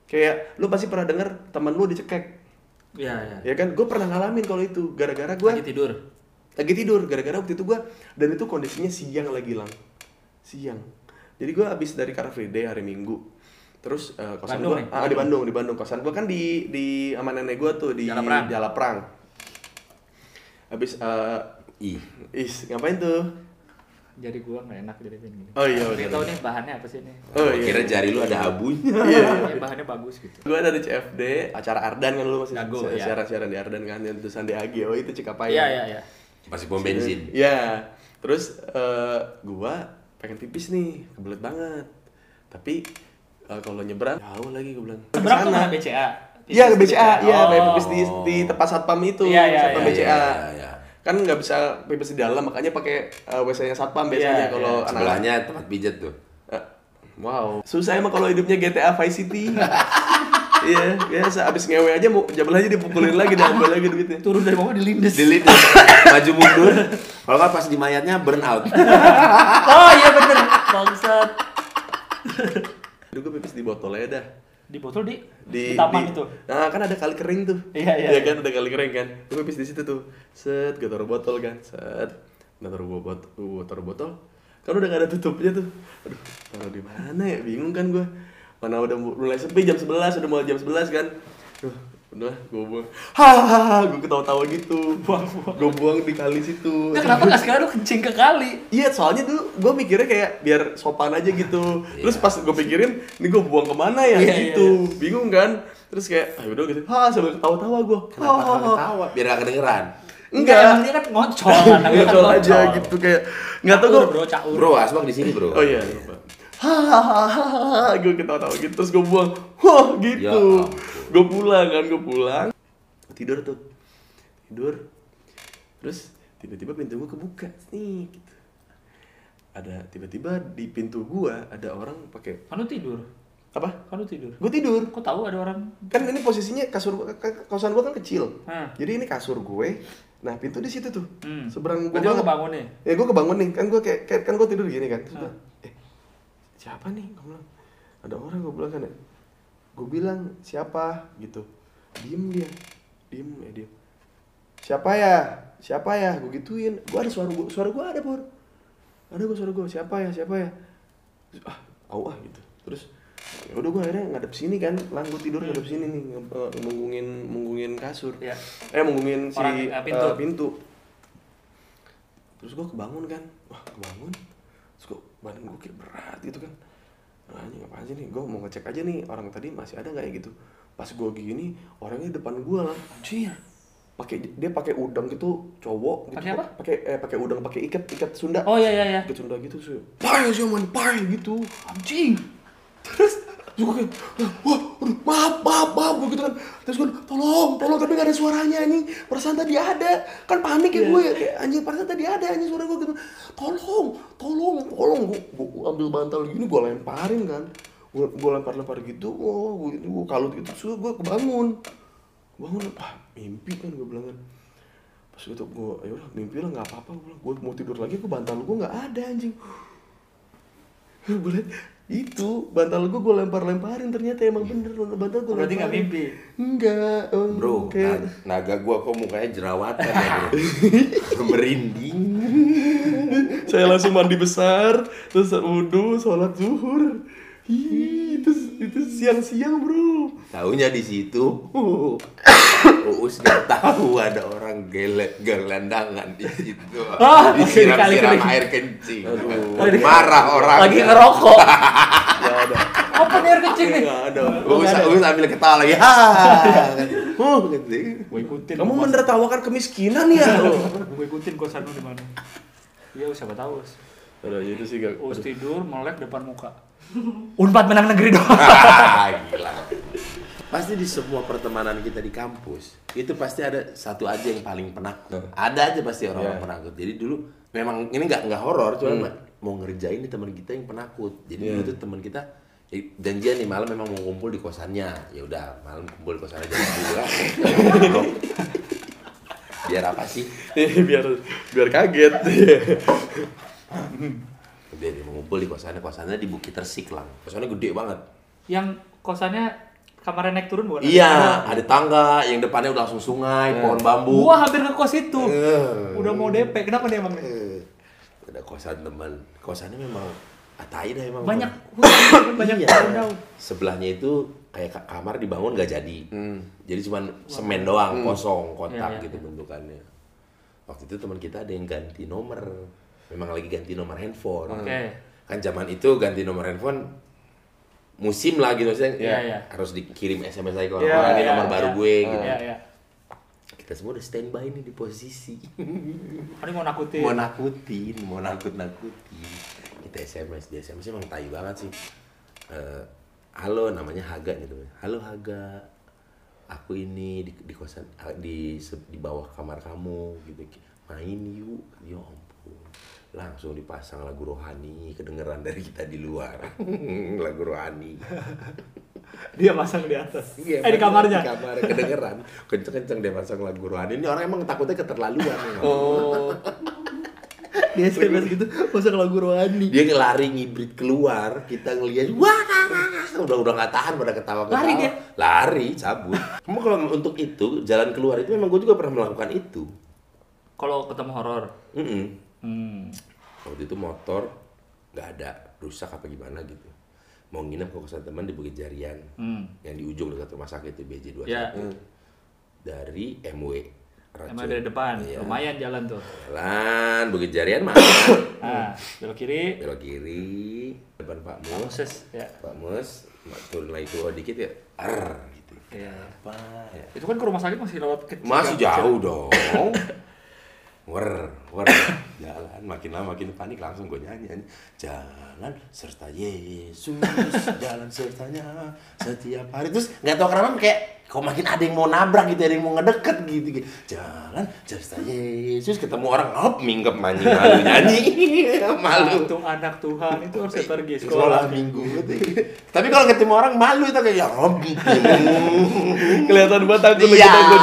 Kayak lu pasti pernah denger teman lu dicekek. Iya, iya. Ya kan? Gue pernah ngalamin kalau itu gara-gara gue Lagi tidur. lagi tidur gara-gara waktu itu gua dan itu kondisinya siang lagi lang siang jadi gua habis dari Car Free Day hari Minggu terus eh, kosan Bandung gua nih? ah, di Bandung di Bandung kosan gua kan di di sama nenek gua tuh di Jalaprang. Jalaprang habis eh Ih. is ngapain tuh Jadi gua nggak enak jadi gini. oh iya bener. tahu nih bahannya apa sih ini? oh iya Kira jari lu ada abunya. iya Ya, bahannya bagus gitu. gua dari CFD acara Ardan kan lu masih Dago, si- ya. siaran-siaran di Ardan kan yang tulisan di AG oh itu Cikapai Iya, iya, iya. Masih pom bensin. Iya. Terus eh, gua pengen pipis nih, kebelet banget. Tapi eh, kalau nyebrang jauh lagi gua bilang. Seberang tuh mana BCA? Iya ke BCA, iya Oh. pipis di, di tempat satpam itu, Iya, iya, satpam iya, BCA. iya, iya. Kan nggak bisa pipis di dalam, makanya pakai eh, WC-nya satpam biasanya Iya, kalau iya. anak. Sebelahnya tempat pijat tuh. Eh, wow. Susah emang kalau hidupnya GTA Vice City. *laughs* Iya, biasa abis ngewe aja mau jabel aja dipukulin lagi, diambil lagi duitnya. Turun dari bawah dilindes. Delete *laughs* maju mundur. Kalau nggak pas di mayatnya burn out. *laughs* Oh iya bener. Bangsat. Dulu gue pipis di botolnya dah. Di botol di di, di taman di- itu. Nah, kan ada kali kering tuh. Iya, iya, kan, ada kali kering kan. Gue habis di situ tuh. Set, gue taruh botol kan. Set. Nah, taruh gua botol, gua taruh botol. Kan udah gak ada tutupnya tuh. Aduh, taruh di mana ya? Bingung kan gue. Mana udah mu- mulai sepi jam 11, udah mulai jam 11 kan. Duh, udah gue buang. Hahaha, gue ketawa-tawa gitu. Buang, Gue buang di kali situ. Nah, kenapa nggak sekarang lu kencing ke kali? Iya, soalnya dulu gue mikirnya kayak biar sopan aja gitu. Terus pas gue pikirin, ini gue buang ke mana ya Iya, gitu. Bingung kan? Terus kayak, ah udah gitu. Ha, sambil ketawa-tawa gue. Kenapa nggak ketawa? Biar nggak kedengeran. Enggak, emang dia kan ngocol. *laughs* kan Ngocol aja gitu kayak nggak tau Caur, gue. bro, caur. Bro, asbak di sini, Bro. Oh iya, lupa. *laughs* Hahaha, gue ketawa-tawa gitu terus gue buang. Wah, Ya gitu. ampun. gue pulang kan, gue pulang. Tidur tuh. Tidur. Terus tiba-tiba pintu gue kebuka nih gitu. Ada tiba-tiba di pintu gua ada orang pakai Kan lu tidur. apa? Kan lu tidur. Gue tidur. Kok tahu ada orang? Kan ini posisinya kasur gua- ka- kosan gua kan kecil. Hah. Jadi ini kasur gue. Nah, pintu di situ tuh. Hmm. Seberang gua Berarti banget. kebangun nih? Ya gue kebangun nih, kan gue kayak, kayak- kan gue tidur gini kan. Gua, eh siapa nih? Gue bilang ada orang gue bilang kan. ya. Gue bilang siapa gitu. Diem dia, diem ya diem. Siapa ya? Siapa ya? Gue gituin. Gue ada suara gue, suara gue ada pur. ada gue suara gue siapa ya siapa ya Terus, ah au ah gitu terus ya udah gue akhirnya ngadep sini kan lang gue tidur ngadep sini nih nge- eh, menggungin menggungin kasur Iya. eh menggungin si Orang, eh, pintu. eh, pintu terus gue kebangun kan wah kebangun terus gue badan gue kayak berat gitu kan. Nah, anjing apaan sih nih? Gue mau ngecek aja nih orang tadi masih ada nggak ya gitu. Pas gue gini orangnya depan gue lah. Anjir pakai dia pakai udang gitu cowok gitu. Pakai apa? pakai eh pakai udang pakai ikat ikat Sunda. Oh iya iya iya. ikat Sunda gitu sih pai sih man pai gitu. Anjing. terus gue kayak wah aduh, maaf maaf maaf gue gitu kan. Terus gue tolong tolong tapi gak ada suaranya anjing perasaan tadi ada. Kan panik ya gue ya kayak anjing perasaan tadi ada anjing suara gue gitu. Tolong tolong tolong gue gue ambil bantal gini gue lemparin kan. Gue gue lempar lempar gitu oh gue gue kalut gitu terus gue kebangun. Bangun ah mimpi kan gue bilang kan. Pas gitu gue lah mimpi lah nggak apa-apa gue bilang. Gue mau tidur lagi gue bantal gue nggak ada anjing. Gue liat itu bantal gue gue lempar-lemparin ternyata emang bener bantal gue Berarti nggak mimpi? enggak oh, Bro, kayak na- naga gua kok mukanya jerawatan ya bro? *laughs* Merinding. Saya langsung mandi besar terus wudhu sholat zuhur. Ih, itu itu siang-siang bro Taunya di situ *coughs* Uus nggak tahu ada orang gele gelandangan di situ *coughs* Ah, Disiram-siram air kencing Aduh. Marah orang Lagi ngerokok. *laughs* nggak ada Apa nih air kecil nih? ada Uus, Uus ambil ketawa lagi Hah *laughs* Oh, gitu. Gue ikutin. kamu menertawakan kemiskinan ya Gue ikutin kosan lu di mana. Iya, siapa tahu. Us. Aduh, itu sih gak Us tidur melek depan muka. Unpad menang negeri dong. *laughs* Ah, Gila. Pasti di semua pertemanan kita di kampus Itu pasti ada satu aja yang paling penakut. Ada aja pasti orang-orang Iya. penakut. Jadi dulu memang ini nggak nggak horor cuma mau ngerjain nih teman kita yang penakut. Jadi Iya. dulu tuh teman kita eh, janjian nih malam memang mau kumpul di kosannya. Ya udah malam kumpul di kosannya jam dua biar apa sih? Biar biar kaget *laughs* dia dia mau ngumpul di kosannya kosannya di Bukit Tersik lang kosannya gede banget Yang kosannya kamarnya naik turun bukan? iya ada tangga yang depannya udah langsung sungai pohon bambu Gua hampir ke kos itu. Eh. Udah mau DP. Kenapa dia emang? Eh, ada kosan teman kosannya memang atai dah emang Banyak banyak Iya. daun-daun. sebelahnya itu kayak ka- kamar dibangun gak jadi jadi cuman semen doang kosong kotak Iya, iya, gitu bentukannya waktu itu teman kita ada yang ganti nomor memang lagi ganti nomor handphone. Oke. kan zaman itu ganti nomor handphone musim lah gitu maksudnya Iya, iya. harus dikirim SMS lagi ke Iya, orang-orang ini iya, nomor baru iya. gue gitu. Iya, iya. kita semua udah standby nih di posisi. *laughs* Ini mau nakutin. mau nakutin mau nakut nakutin kita SMS di SMS emang tai banget sih. Eh, halo namanya Haga gitu. Halo Haga. Aku ini di, di kosan di di bawah kamar kamu gitu. Main yuk. Ya ampun langsung dipasang lagu rohani kedengeran dari kita di luar. *laughs* Lagu rohani. *laughs* Dia pasang di atas. Iya, eh di kamarnya. di kamar kedengeran. Kenceng-kenceng dia pasang lagu rohani. Ini orang emang takutnya keterlaluan *laughs* oh. Dia SMS gitu pasang lagu rohani. Dia lari ngibrit keluar kita ngeliat wah udah udah nggak tahan pada ketawa ketawa Lari dia? lari cabut. Cuma kalau untuk itu jalan keluar itu memang gue juga pernah melakukan itu. Kalau ketemu horor. Mm-mm. Hmm. waktu itu motor nggak ada rusak apa gimana gitu mau nginep ke kosan teman di Bukit Jarian Hmm. yang di ujung dekat rumah sakit itu BJ 21 Ya. dari MW Emang dari depan. Iya. Lumayan jalan tuh. jalan Bukit Jarian mah *coughs* Nah, belok kiri. belok kiri depan Pak Mus Moses ya. Pak Mus turun lagi keluar dikit ya ar gitu Iya. apa ya Itu kan ke rumah sakit masih lewat kecil. masih jauh dong *coughs* wer wer *coughs* jalan makin lama makin panik langsung gue nyanyi nyanyi. jalan serta Yesus *laughs* jalan sertanya setiap hari terus nggak tahu kenapa kayak kok makin ada yang mau nabrak gitu ada yang mau ngedeket gitu, gitu. jalan serta Yesus ketemu orang hop mingkem anjing malu nyanyi *laughs* malu Tuh anak Tuhan itu harus pergi sekolah sekolah. minggu tapi kalau ketemu orang malu itu kayak ya hop *laughs* kelihatan banget takut lagi Iya. takut.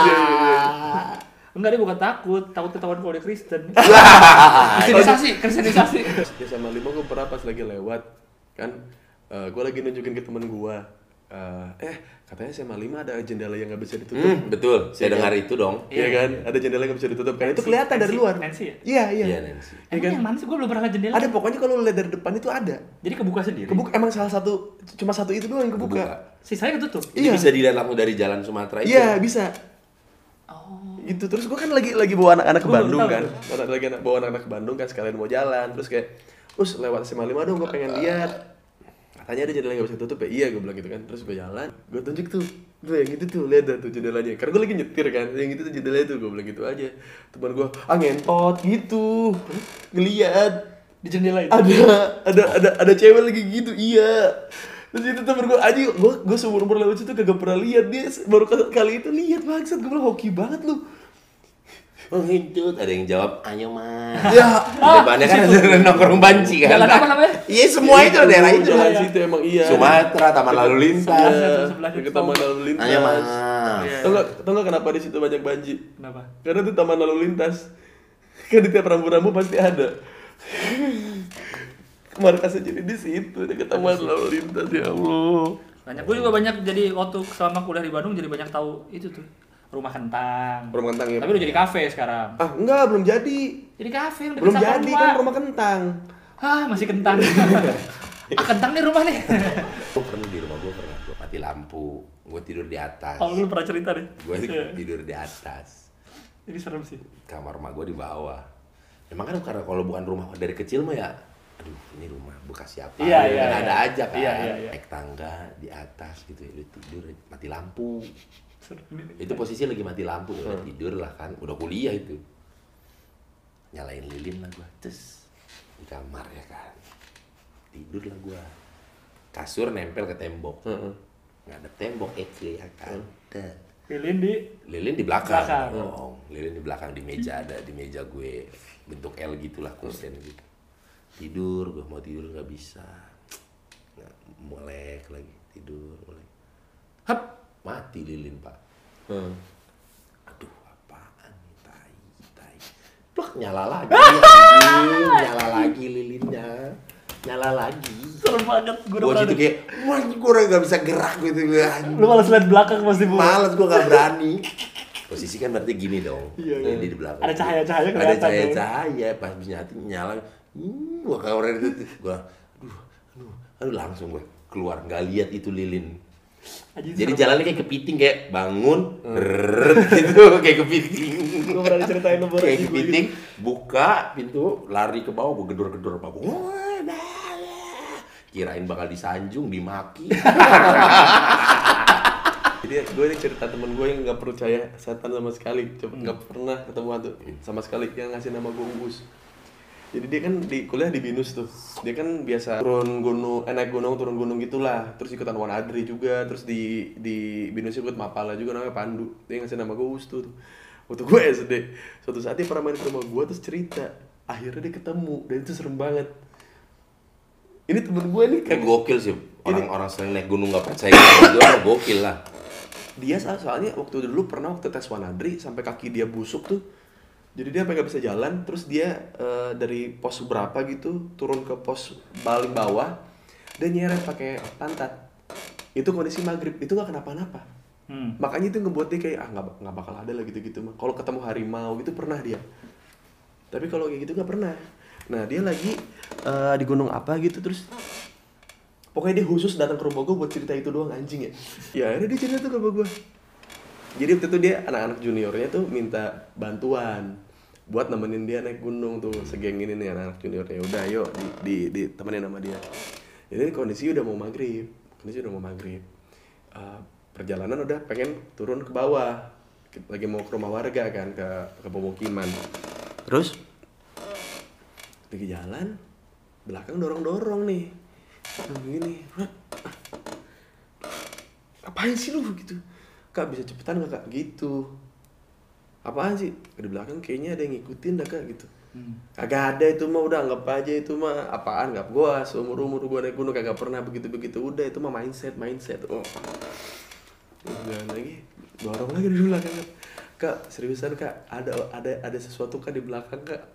Enggak dia bukan takut, takut ketahuan kalau dia Kristen. *laughs* Kristenisasi, kristenisasi. ya sama lima gue pernah pas lagi lewat kan gue lagi nunjukin ke temen gue eh, eh katanya SMA 5 ada jendela yang nggak bisa ditutup. Hmm, betul. Saya dengar itu dong. Iya kan? Ada jendela yang nggak bisa ditutup kan? Itu kelihatan dari Nancy- luar. Nancy ya? Iya, iya. Iya, Nancy. Iya Emang kan? yang mana sih? Gue belum pernah lihat jendela. Ada pokoknya kalau lu lihat dari depan itu ada. Jadi kebuka sendiri. Kebuka emang salah satu cuma satu itu doang yang kebuka. Kebuka. Sisanya ketutup. Iya. bisa dilihat langsung dari jalan Sumatera itu. Iya, bisa. Oh. Gitu terus gue kan lagi lagi bawa anak-anak ke Bandung tahu. kan. Anak- Lagi anak, bawa anak-anak ke Bandung kan sekalian mau jalan. Terus kayak Us lewat SMA 5 dong gue pengen lihat. Katanya ada jendela yang gak bisa tutup ya? Iya gue bilang gitu kan. Terus gue jalan Gue tunjuk tuh. Tuh yang itu tuh Lihat tuh jendelanya. Karena gue lagi nyetir kan Yang itu tuh jendelanya tuh Gue bilang gitu aja. Teman gue Ah ngentot gitu. Ngeliat. Di jendela itu. ada ada ada ada cewek lagi gitu iya terus itu temen gue aja gue gue seumur umur lewat situ kagak pernah lihat dia baru kali itu lihat bangsat gue bilang hoki banget lu Oh ngintut, ada yang jawab, ayo mas. ya Di depannya kan ada nongkrong banci kan. Jalan apa namanya? Iya semua itu daerah itu. jalan Iya. situ emang iya Sumatera, Taman Lalu Lintas. Iya, ke taman lalu lintas Ayo mas. Iya. tau nggak kenapa di situ banyak banji Kenapa? karena itu taman lalu lintas kan di tiap rambu-rambu pasti ada markasnya jadi di situ dekat taman lalu lintas ya allah Banyak. Gue juga banyak jadi waktu selama kuliah di Bandung jadi banyak tahu itu tuh rumah kentang. rumah kentang ya Tapi udah jadi kafe sekarang. ah enggak belum jadi Jadi kafe yang belum jadi rumah. kan rumah kentang Hah, masih kentang. *laughs* ah, kentang nih rumah nih. Gue pernah di rumah gue pernah gue mati lampu, gue tidur di atas. Oh, lu pernah cerita deh. Gue Iya. tidur di atas. Ini serem sih. Kamar rumah gue di bawah. Memang kan karena kalau bukan rumah dari kecil mah ya, aduh ini rumah bekas siapa? Iya, iya, Kan iya. ada aja kan. Iya, iya, iya. Naik tangga di atas gitu, lu tidur mati lampu. Itu posisi lagi mati lampu, ya udah Hmm. tidur lah kan, udah kuliah itu. Nyalain lilin lah gua, terus di kamar ya kan. Tidur lah gua. Kasur nempel ke tembok. Heeh. Nggak ada tembok itu ya kan. Lilin di lilin di belakang. Belakang. dong. Lilin di belakang di meja ada di meja gue bentuk L gitulah kusen gitu. Tidur, gue mau tidur nggak bisa. Nggak, melek lagi tidur, melek. Hap, mati lilin pak. Heeh. Aduh, apaan nih, tai, tai. Plok, nyala lagi, anjing. nyala lagi lilinnya. Nyala lagi. serem banget. Gue udah Gue situ kayak, wah gue udah gak bisa gerak gitu. anjing. Lu malas lihat belakang pasti bu. Males gue gak berani. Posisi kan berarti gini dong. Iya, iya. di belakang. Ada cahaya-cahaya Ada kelihatan cahaya-cahaya. Pas nyala. Hmm, gua kayak orang itu. Gua, aduh, aduh, aduh langsung gue keluar. Gak lihat itu lilin. Anjing, Jadi jalannya kayak kepiting kayak bangun, Hmm. brrrr, gitu *laughs* kayak kepiting. Gue pernah diceritain Bor, kayak kepiting, buka pintu, lari ke bawah, gue gedor-gedor apa Kirain bakal disanjung, dimaki. *laughs* Jadi gue ini cerita temen gue yang nggak percaya setan sama sekali, coba nggak pernah ketemu hantu sama sekali yang ngasih nama gue Uus. Jadi dia kan di kuliah di binus tuh, dia kan biasa turun gunung, eh, naik gunung turun gunung gitulah, terus ikutan One Adri juga, terus di di binus ikut Mapala juga namanya Pandu, dia ngasih nama gue Uus tuh. Waktu gue SD, suatu saat dia pernah main ke rumah gue terus cerita, akhirnya dia ketemu dan itu serem banget. Ini temen gue nih Kayak gokil sih. Orang-orang sering naik gunung gak percaya gitu gokil lah. dia so- soalnya waktu dulu pernah waktu tes Wanadri sampai kaki dia busuk tuh jadi dia sampai nggak bisa jalan terus dia eh, dari pos berapa gitu turun ke pos paling bawah dan nyeret pakai pantat. Itu kondisi maghrib itu nggak kenapa-napa. Hmm. makanya itu ngebuat dia kayak ah nggak nggak bakal ada lah gitu-gitu mah. Kalau ketemu harimau gitu pernah dia. Tapi kalau kayak gitu nggak pernah. Nah dia lagi eh, di gunung apa gitu terus pokoknya dia khusus datang ke rumah gue buat cerita itu doang anjing ya. Ya akhirnya dia cerita tuh ke rumah gue jadi waktu itu dia anak-anak juniornya tuh minta bantuan buat nemenin dia naik gunung tuh segeng ini nih anak-anak juniornya. Udah yuk di, di, ditemenin sama dia. Jadi kondisi udah mau maghrib kondisi udah mau maghrib. Eh, perjalanan udah pengen turun ke bawah. Lagi mau ke rumah warga kan ke ke pemukiman. Terus? Lagi jalan belakang dorong dorong nih begini "Rat, ah, apain sih lu gitu? Kak bisa cepetan gak kak? Gitu apaan sih? Di belakang kayaknya ada yang ngikutin dah kak gitu. Hmm. kagak ada itu mah udah anggap aja itu mah apaan nggak gua seumur umur gua naik gunung kagak pernah begitu begitu udah itu mah mindset mindset. Oh. Udah lagi. Dorong lagi di belakang kak. Kak seriusan kak ada ada ada sesuatu kak di belakang kak.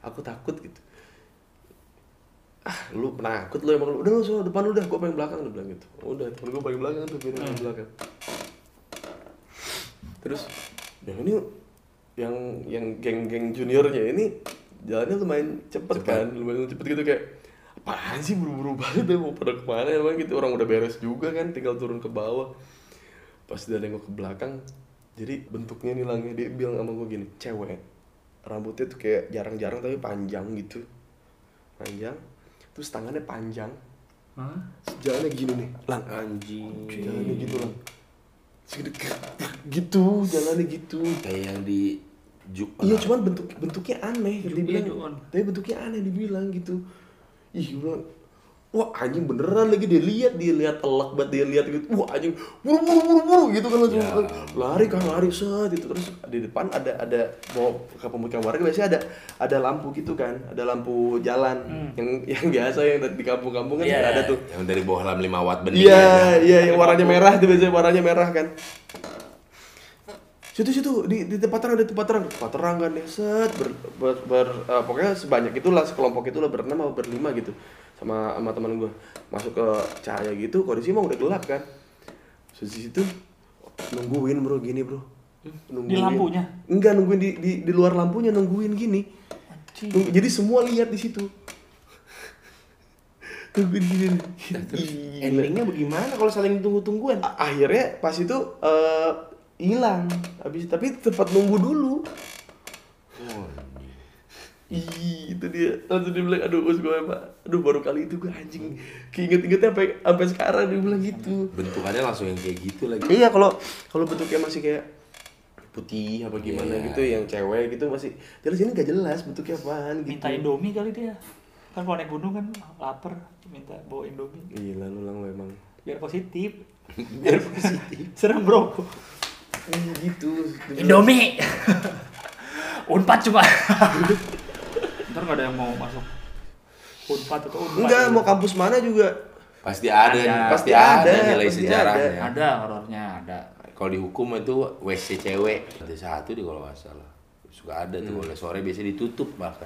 Aku takut gitu. Ah lu penakut lu emang lu. Udah lu sono depan lu dah gue paling belakang lu bilang gitu. Udah temen gue paling belakang tuh Vin paling belakang. Terus yang ini yang yang geng-geng juniornya ini jalannya lumayan cepet, kan lumayan cepet gitu kayak apaan sih buru-buru banget ya mau pada ke mana emang gitu orang udah beres juga kan tinggal turun ke bawah. Pas dia nengok ke belakang jadi bentuknya nih langnya dia bilang sama gue gini cewek rambutnya tuh kayak jarang-jarang tapi panjang gitu. Panjang terus tangannya panjang. Hah? jalannya gini nih. Lang Anjing. jalannya gitu lang gitu jalannya gitu. Kayak yang di Juk. iya cuman bentuk bentuknya aneh. Dibilang iya, tapi bentuknya aneh dibilang gitu. Ih gue bilang wah anjing beneran lagi dia lihat dia lihat telak banget dia lihat gitu. Wah anjing buru buru buru buru gitu kan langsung. Ya lari kan lari set itu terus di depan ada ada mau ke pemukiman warga biasanya ada ada lampu gitu kan ada lampu jalan. Yang yang biasa yang di kampung-kampung kan Hmm. Iya. suka ada tuh. Yang dari bawah lam 5 watt bening Iya, aja. iya, yang warnanya merah tuh biasanya warnanya merah kan. Situ situ di, di tempat terang ada tempat terang, tempat terang kan ya set ber, ber, ber- eh, pokoknya sebanyak itulah sekelompok itulah berenam atau berlima gitu sama sama teman gue masuk ke cahaya gitu kondisi mah udah gelap kan. Terus di situ nungguin bro gini bro. Nungguin. Di lampunya? Enggak nungguin di, di di luar lampunya nungguin gini. Nunggu- jadi semua lihat di situ. nungguin gini. Gila. Endingnya bagaimana kalau saling tunggu-tungguan? A- akhirnya pas itu eh, hilang habis tapi tempat nunggu dulu Oh, Ih, itu dia langsung dia bilang aduh bos gue pak aduh baru kali itu gue anjing keinget-ingetnya sampai sampai sekarang dia bilang gitu bentukannya langsung yang kayak gitu lagi. iya kalau kalau bentuknya masih kayak putih apa gimana Iya. gitu yang cewek gitu masih jelas ini gak jelas bentuknya apaan gitu Minta Indomie kali dia. Kan kalau naik gunung kan lapar, minta bawa Indomie. Gila lu lang lu emang Biar positif. *laughs* Biar positif. *laughs* Serem bro. Ih, gitu Indomie. *laughs* Unpad cuma. Ntar nggak ada yang mau masuk Unpad atau Unpad. enggak mau kampus mana juga Pasti ada, Ada. pasti Pasti ada, ada, nilai pasti sejarahnya. Ada horornya, ada. Kalau dihukum itu WC cewek ada satu di kalau nggak salah. Suka ada tuh oleh sore biasanya ditutup bahkan.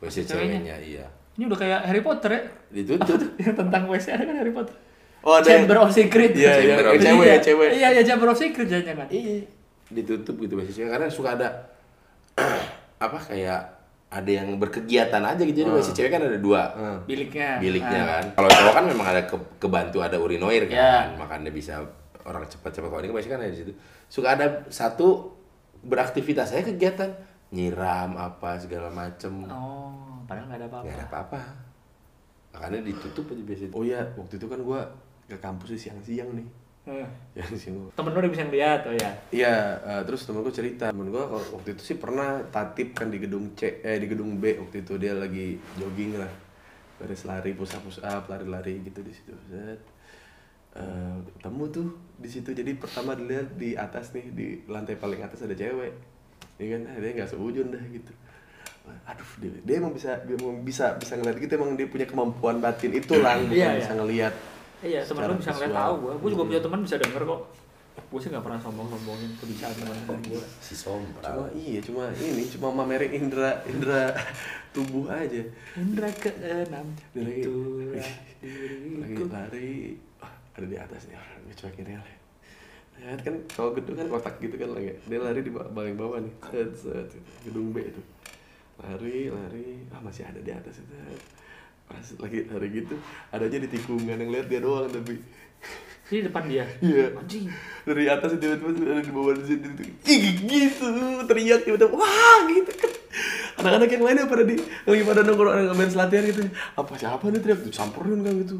WC Ceweknya? ceweknya iya. Ini udah kayak Harry Potter ya. Ditutup. *laughs* yang tentang WC ada kan Harry Potter. oh ada Chamber of Secret. Iya, iya, Chamber of yang cewek, Iya, cewek. Iya, iya Chamber of Secret jangan-jangan. Iya, ditutup gitu cewek karena suka ada *clears throat* apa kayak ada yang berkegiatan aja gitu. Jadi WC cewek kan ada dua. Biliknya. biliknya Ah. kan. Kalau cowok kan memang ada ke- kebantu ada urinoir kan, Ya. makanya bisa orang cepat-cepat kalau ini kan pasti kan ada di situ. Suka ada satu beraktivitas saya kegiatan nyiram apa segala macem Oh, padahal nggak ada apa-apa. nggak ada apa-apa. Makanya ditutup aja biasanya. oh iya waktu itu kan gua ke kampus siang-siang nih Eh, siang-siang gua Temen lu udah bisa ngeliat, oh ya. Iya, eh, terus temen gue cerita, temen gue waktu itu sih pernah tatip kan di gedung C, eh di gedung B waktu itu dia lagi jogging lah, beres lari, push up push up, lari-lari gitu di situ. Set. Eh, ketemu tuh di situ. Jadi pertama dilihat di atas nih di lantai paling atas ada cewek, iya kan? Dia nggak seujun dah gitu. Aduh, dia, dia emang bisa, dia emang bisa bisa ngeliat gitu, emang dia punya kemampuan batin itu lah, bukan Iya, iya. bisa ngeliat. Iya, temen lu bisa ngeliat tahu gua. Gua juga punya teman bisa denger kok. Gue sih nggak pernah sombong-sombongin kebiasaan teman-teman gue. Si sombong. Cuma iya, cuma ini cuma mamerin indra indra tubuh aja. Indra keenam. Dia lagi- itu lagi lari. Ada di atas nih orang. Gue cuekin ya lihat kan kalau gedung kan kotak gitu kan lagi. Dia lari di ba- paling bawah nih. Set set gedung B itu. Lari lari. Ah masih ada di atas itu pas lagi lari gitu adanya di tikungan yang lihat dia doang tapi. Di depan dia. iya. Anjing. dari atas itu tiba-tiba ada di bawah di situ Ih, gitu teriak tiba-tiba wah gitu. Kan anak-anak yang lainnya pada di lagi pada nongkrong orang main latihan gitu. Apa siapa nih teriak samperin kan gitu.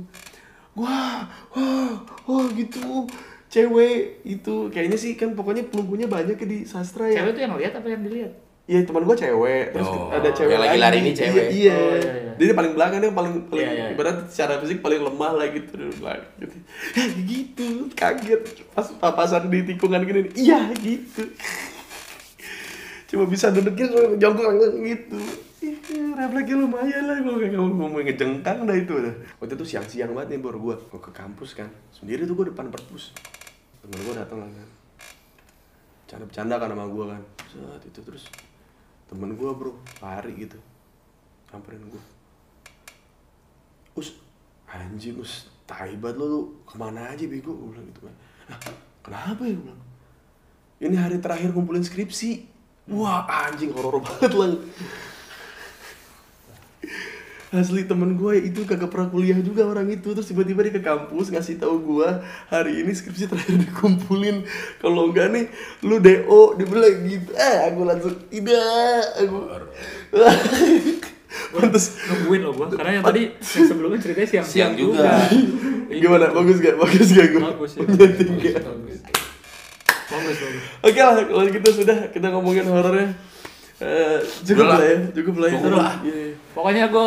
Wah wah wah gitu. Cewek itu kayaknya sih kan pokoknya pelunggunya banyak ya di sastra ya. Cewek tuh yang lihat apa yang dilihat? Iya teman gua cewek, terus Oh, ada cewek yang lagi lari ini Iya, cewek. Iya, Oh, iya, iya. Dia paling belakang dia paling paling Iya, iya. ibarat secara fisik paling lemah lah gitu di belakang gitu. Gitu, kaget pas papasan di tikungan gini. Iya gitu. Cuma bisa dudukin jongkok langsung gitu. Ih, refleksnya lumayan lah gua kayak ngomong ngomong ngejengkang dah itu dah. Waktu itu siang-siang banget nih baru gua gua ke kampus kan. Sendiri tuh gua depan perpus. Temen gua datang lah kan. Bercanda-bercanda kan sama gua kan. Saat itu terus temen gua bro. Lari gitu. Samperin gua. Us anjing us. Taibat lo lu ke mana aja bego? Gue bilang gitu kan "Hah, kenapa ya? Gue bilang. Ini hari terakhir kumpulin skripsi. Wah anjing horor banget lah asli temen gue itu kagak pernah kuliah juga orang itu. Terus tiba-tiba dia ke kampus ngasih tahu gue hari ini skripsi terakhir dikumpulin. Kalau enggak nih lu do dia bilang gitu. Eh aku langsung tidak aku *laughs* pantes. Nungguin loh gua karena yang tadi *laughs* yang sebelumnya ceritanya siang Siang juga. gimana? bagus gak? Bagus gak gue bagus ya bagus bagus bagus. Bagus Oke lah, kalau gitu sudah kita ngomongin horornya. Eh, cukup lah. lah ya, cukup lah ya. Cukup lah. Iya, iya. pokoknya gua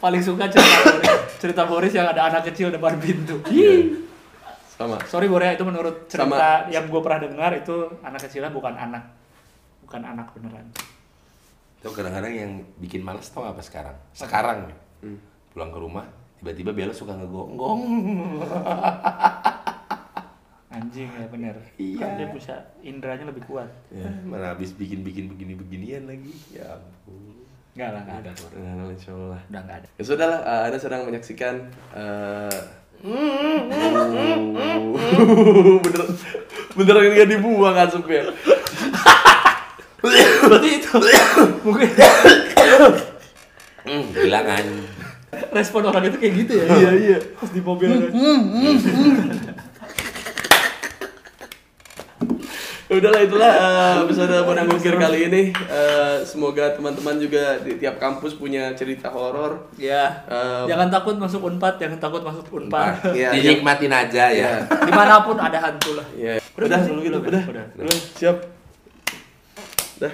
paling suka cerita Boris cerita Boris yang ada anak kecil depan pintu Ih. Sama. sorry Boris itu menurut cerita Sama. yang gua pernah dengar itu anak kecilnya bukan anak bukan anak beneran Itu kadang-kadang yang bikin males tau apa sekarang? Sekarang nih, Hmm. pulang ke rumah, tiba-tiba Bella suka ngegonggong. *laughs* anjing ya bener Iya. kan dia bisa indranya lebih kuat Iya. Mana habis bikin-bikin begini-beginian lagi. Ya ampun. Enggak lah, enggak ada Bor. Nah, insya Allah. Udah enggak ada. Ya sudah lah, eh, Anda sedang menyaksikan eh *laughs* bener beneran nggak dibuang asapnya. Berarti itu mungkin Hmm, bilangan. respon orang itu kayak gitu ya. Iya iya. Pas di mobil ada. Ya Udahlah itulah eh, episode Bonang Gokir kali ini. Eh, semoga teman-teman juga di tiap kampus punya cerita horor. Ya. Eh, jangan takut masuk Unpad, jangan takut masuk Unpad. Iya, *laughs* Dinikmatin aja ya. Iya. *laughs* Di mana pun ada hantu lah. Iya. Udah, Udah, udah, gitu, udah, udah, udah. udah, siap. Udah.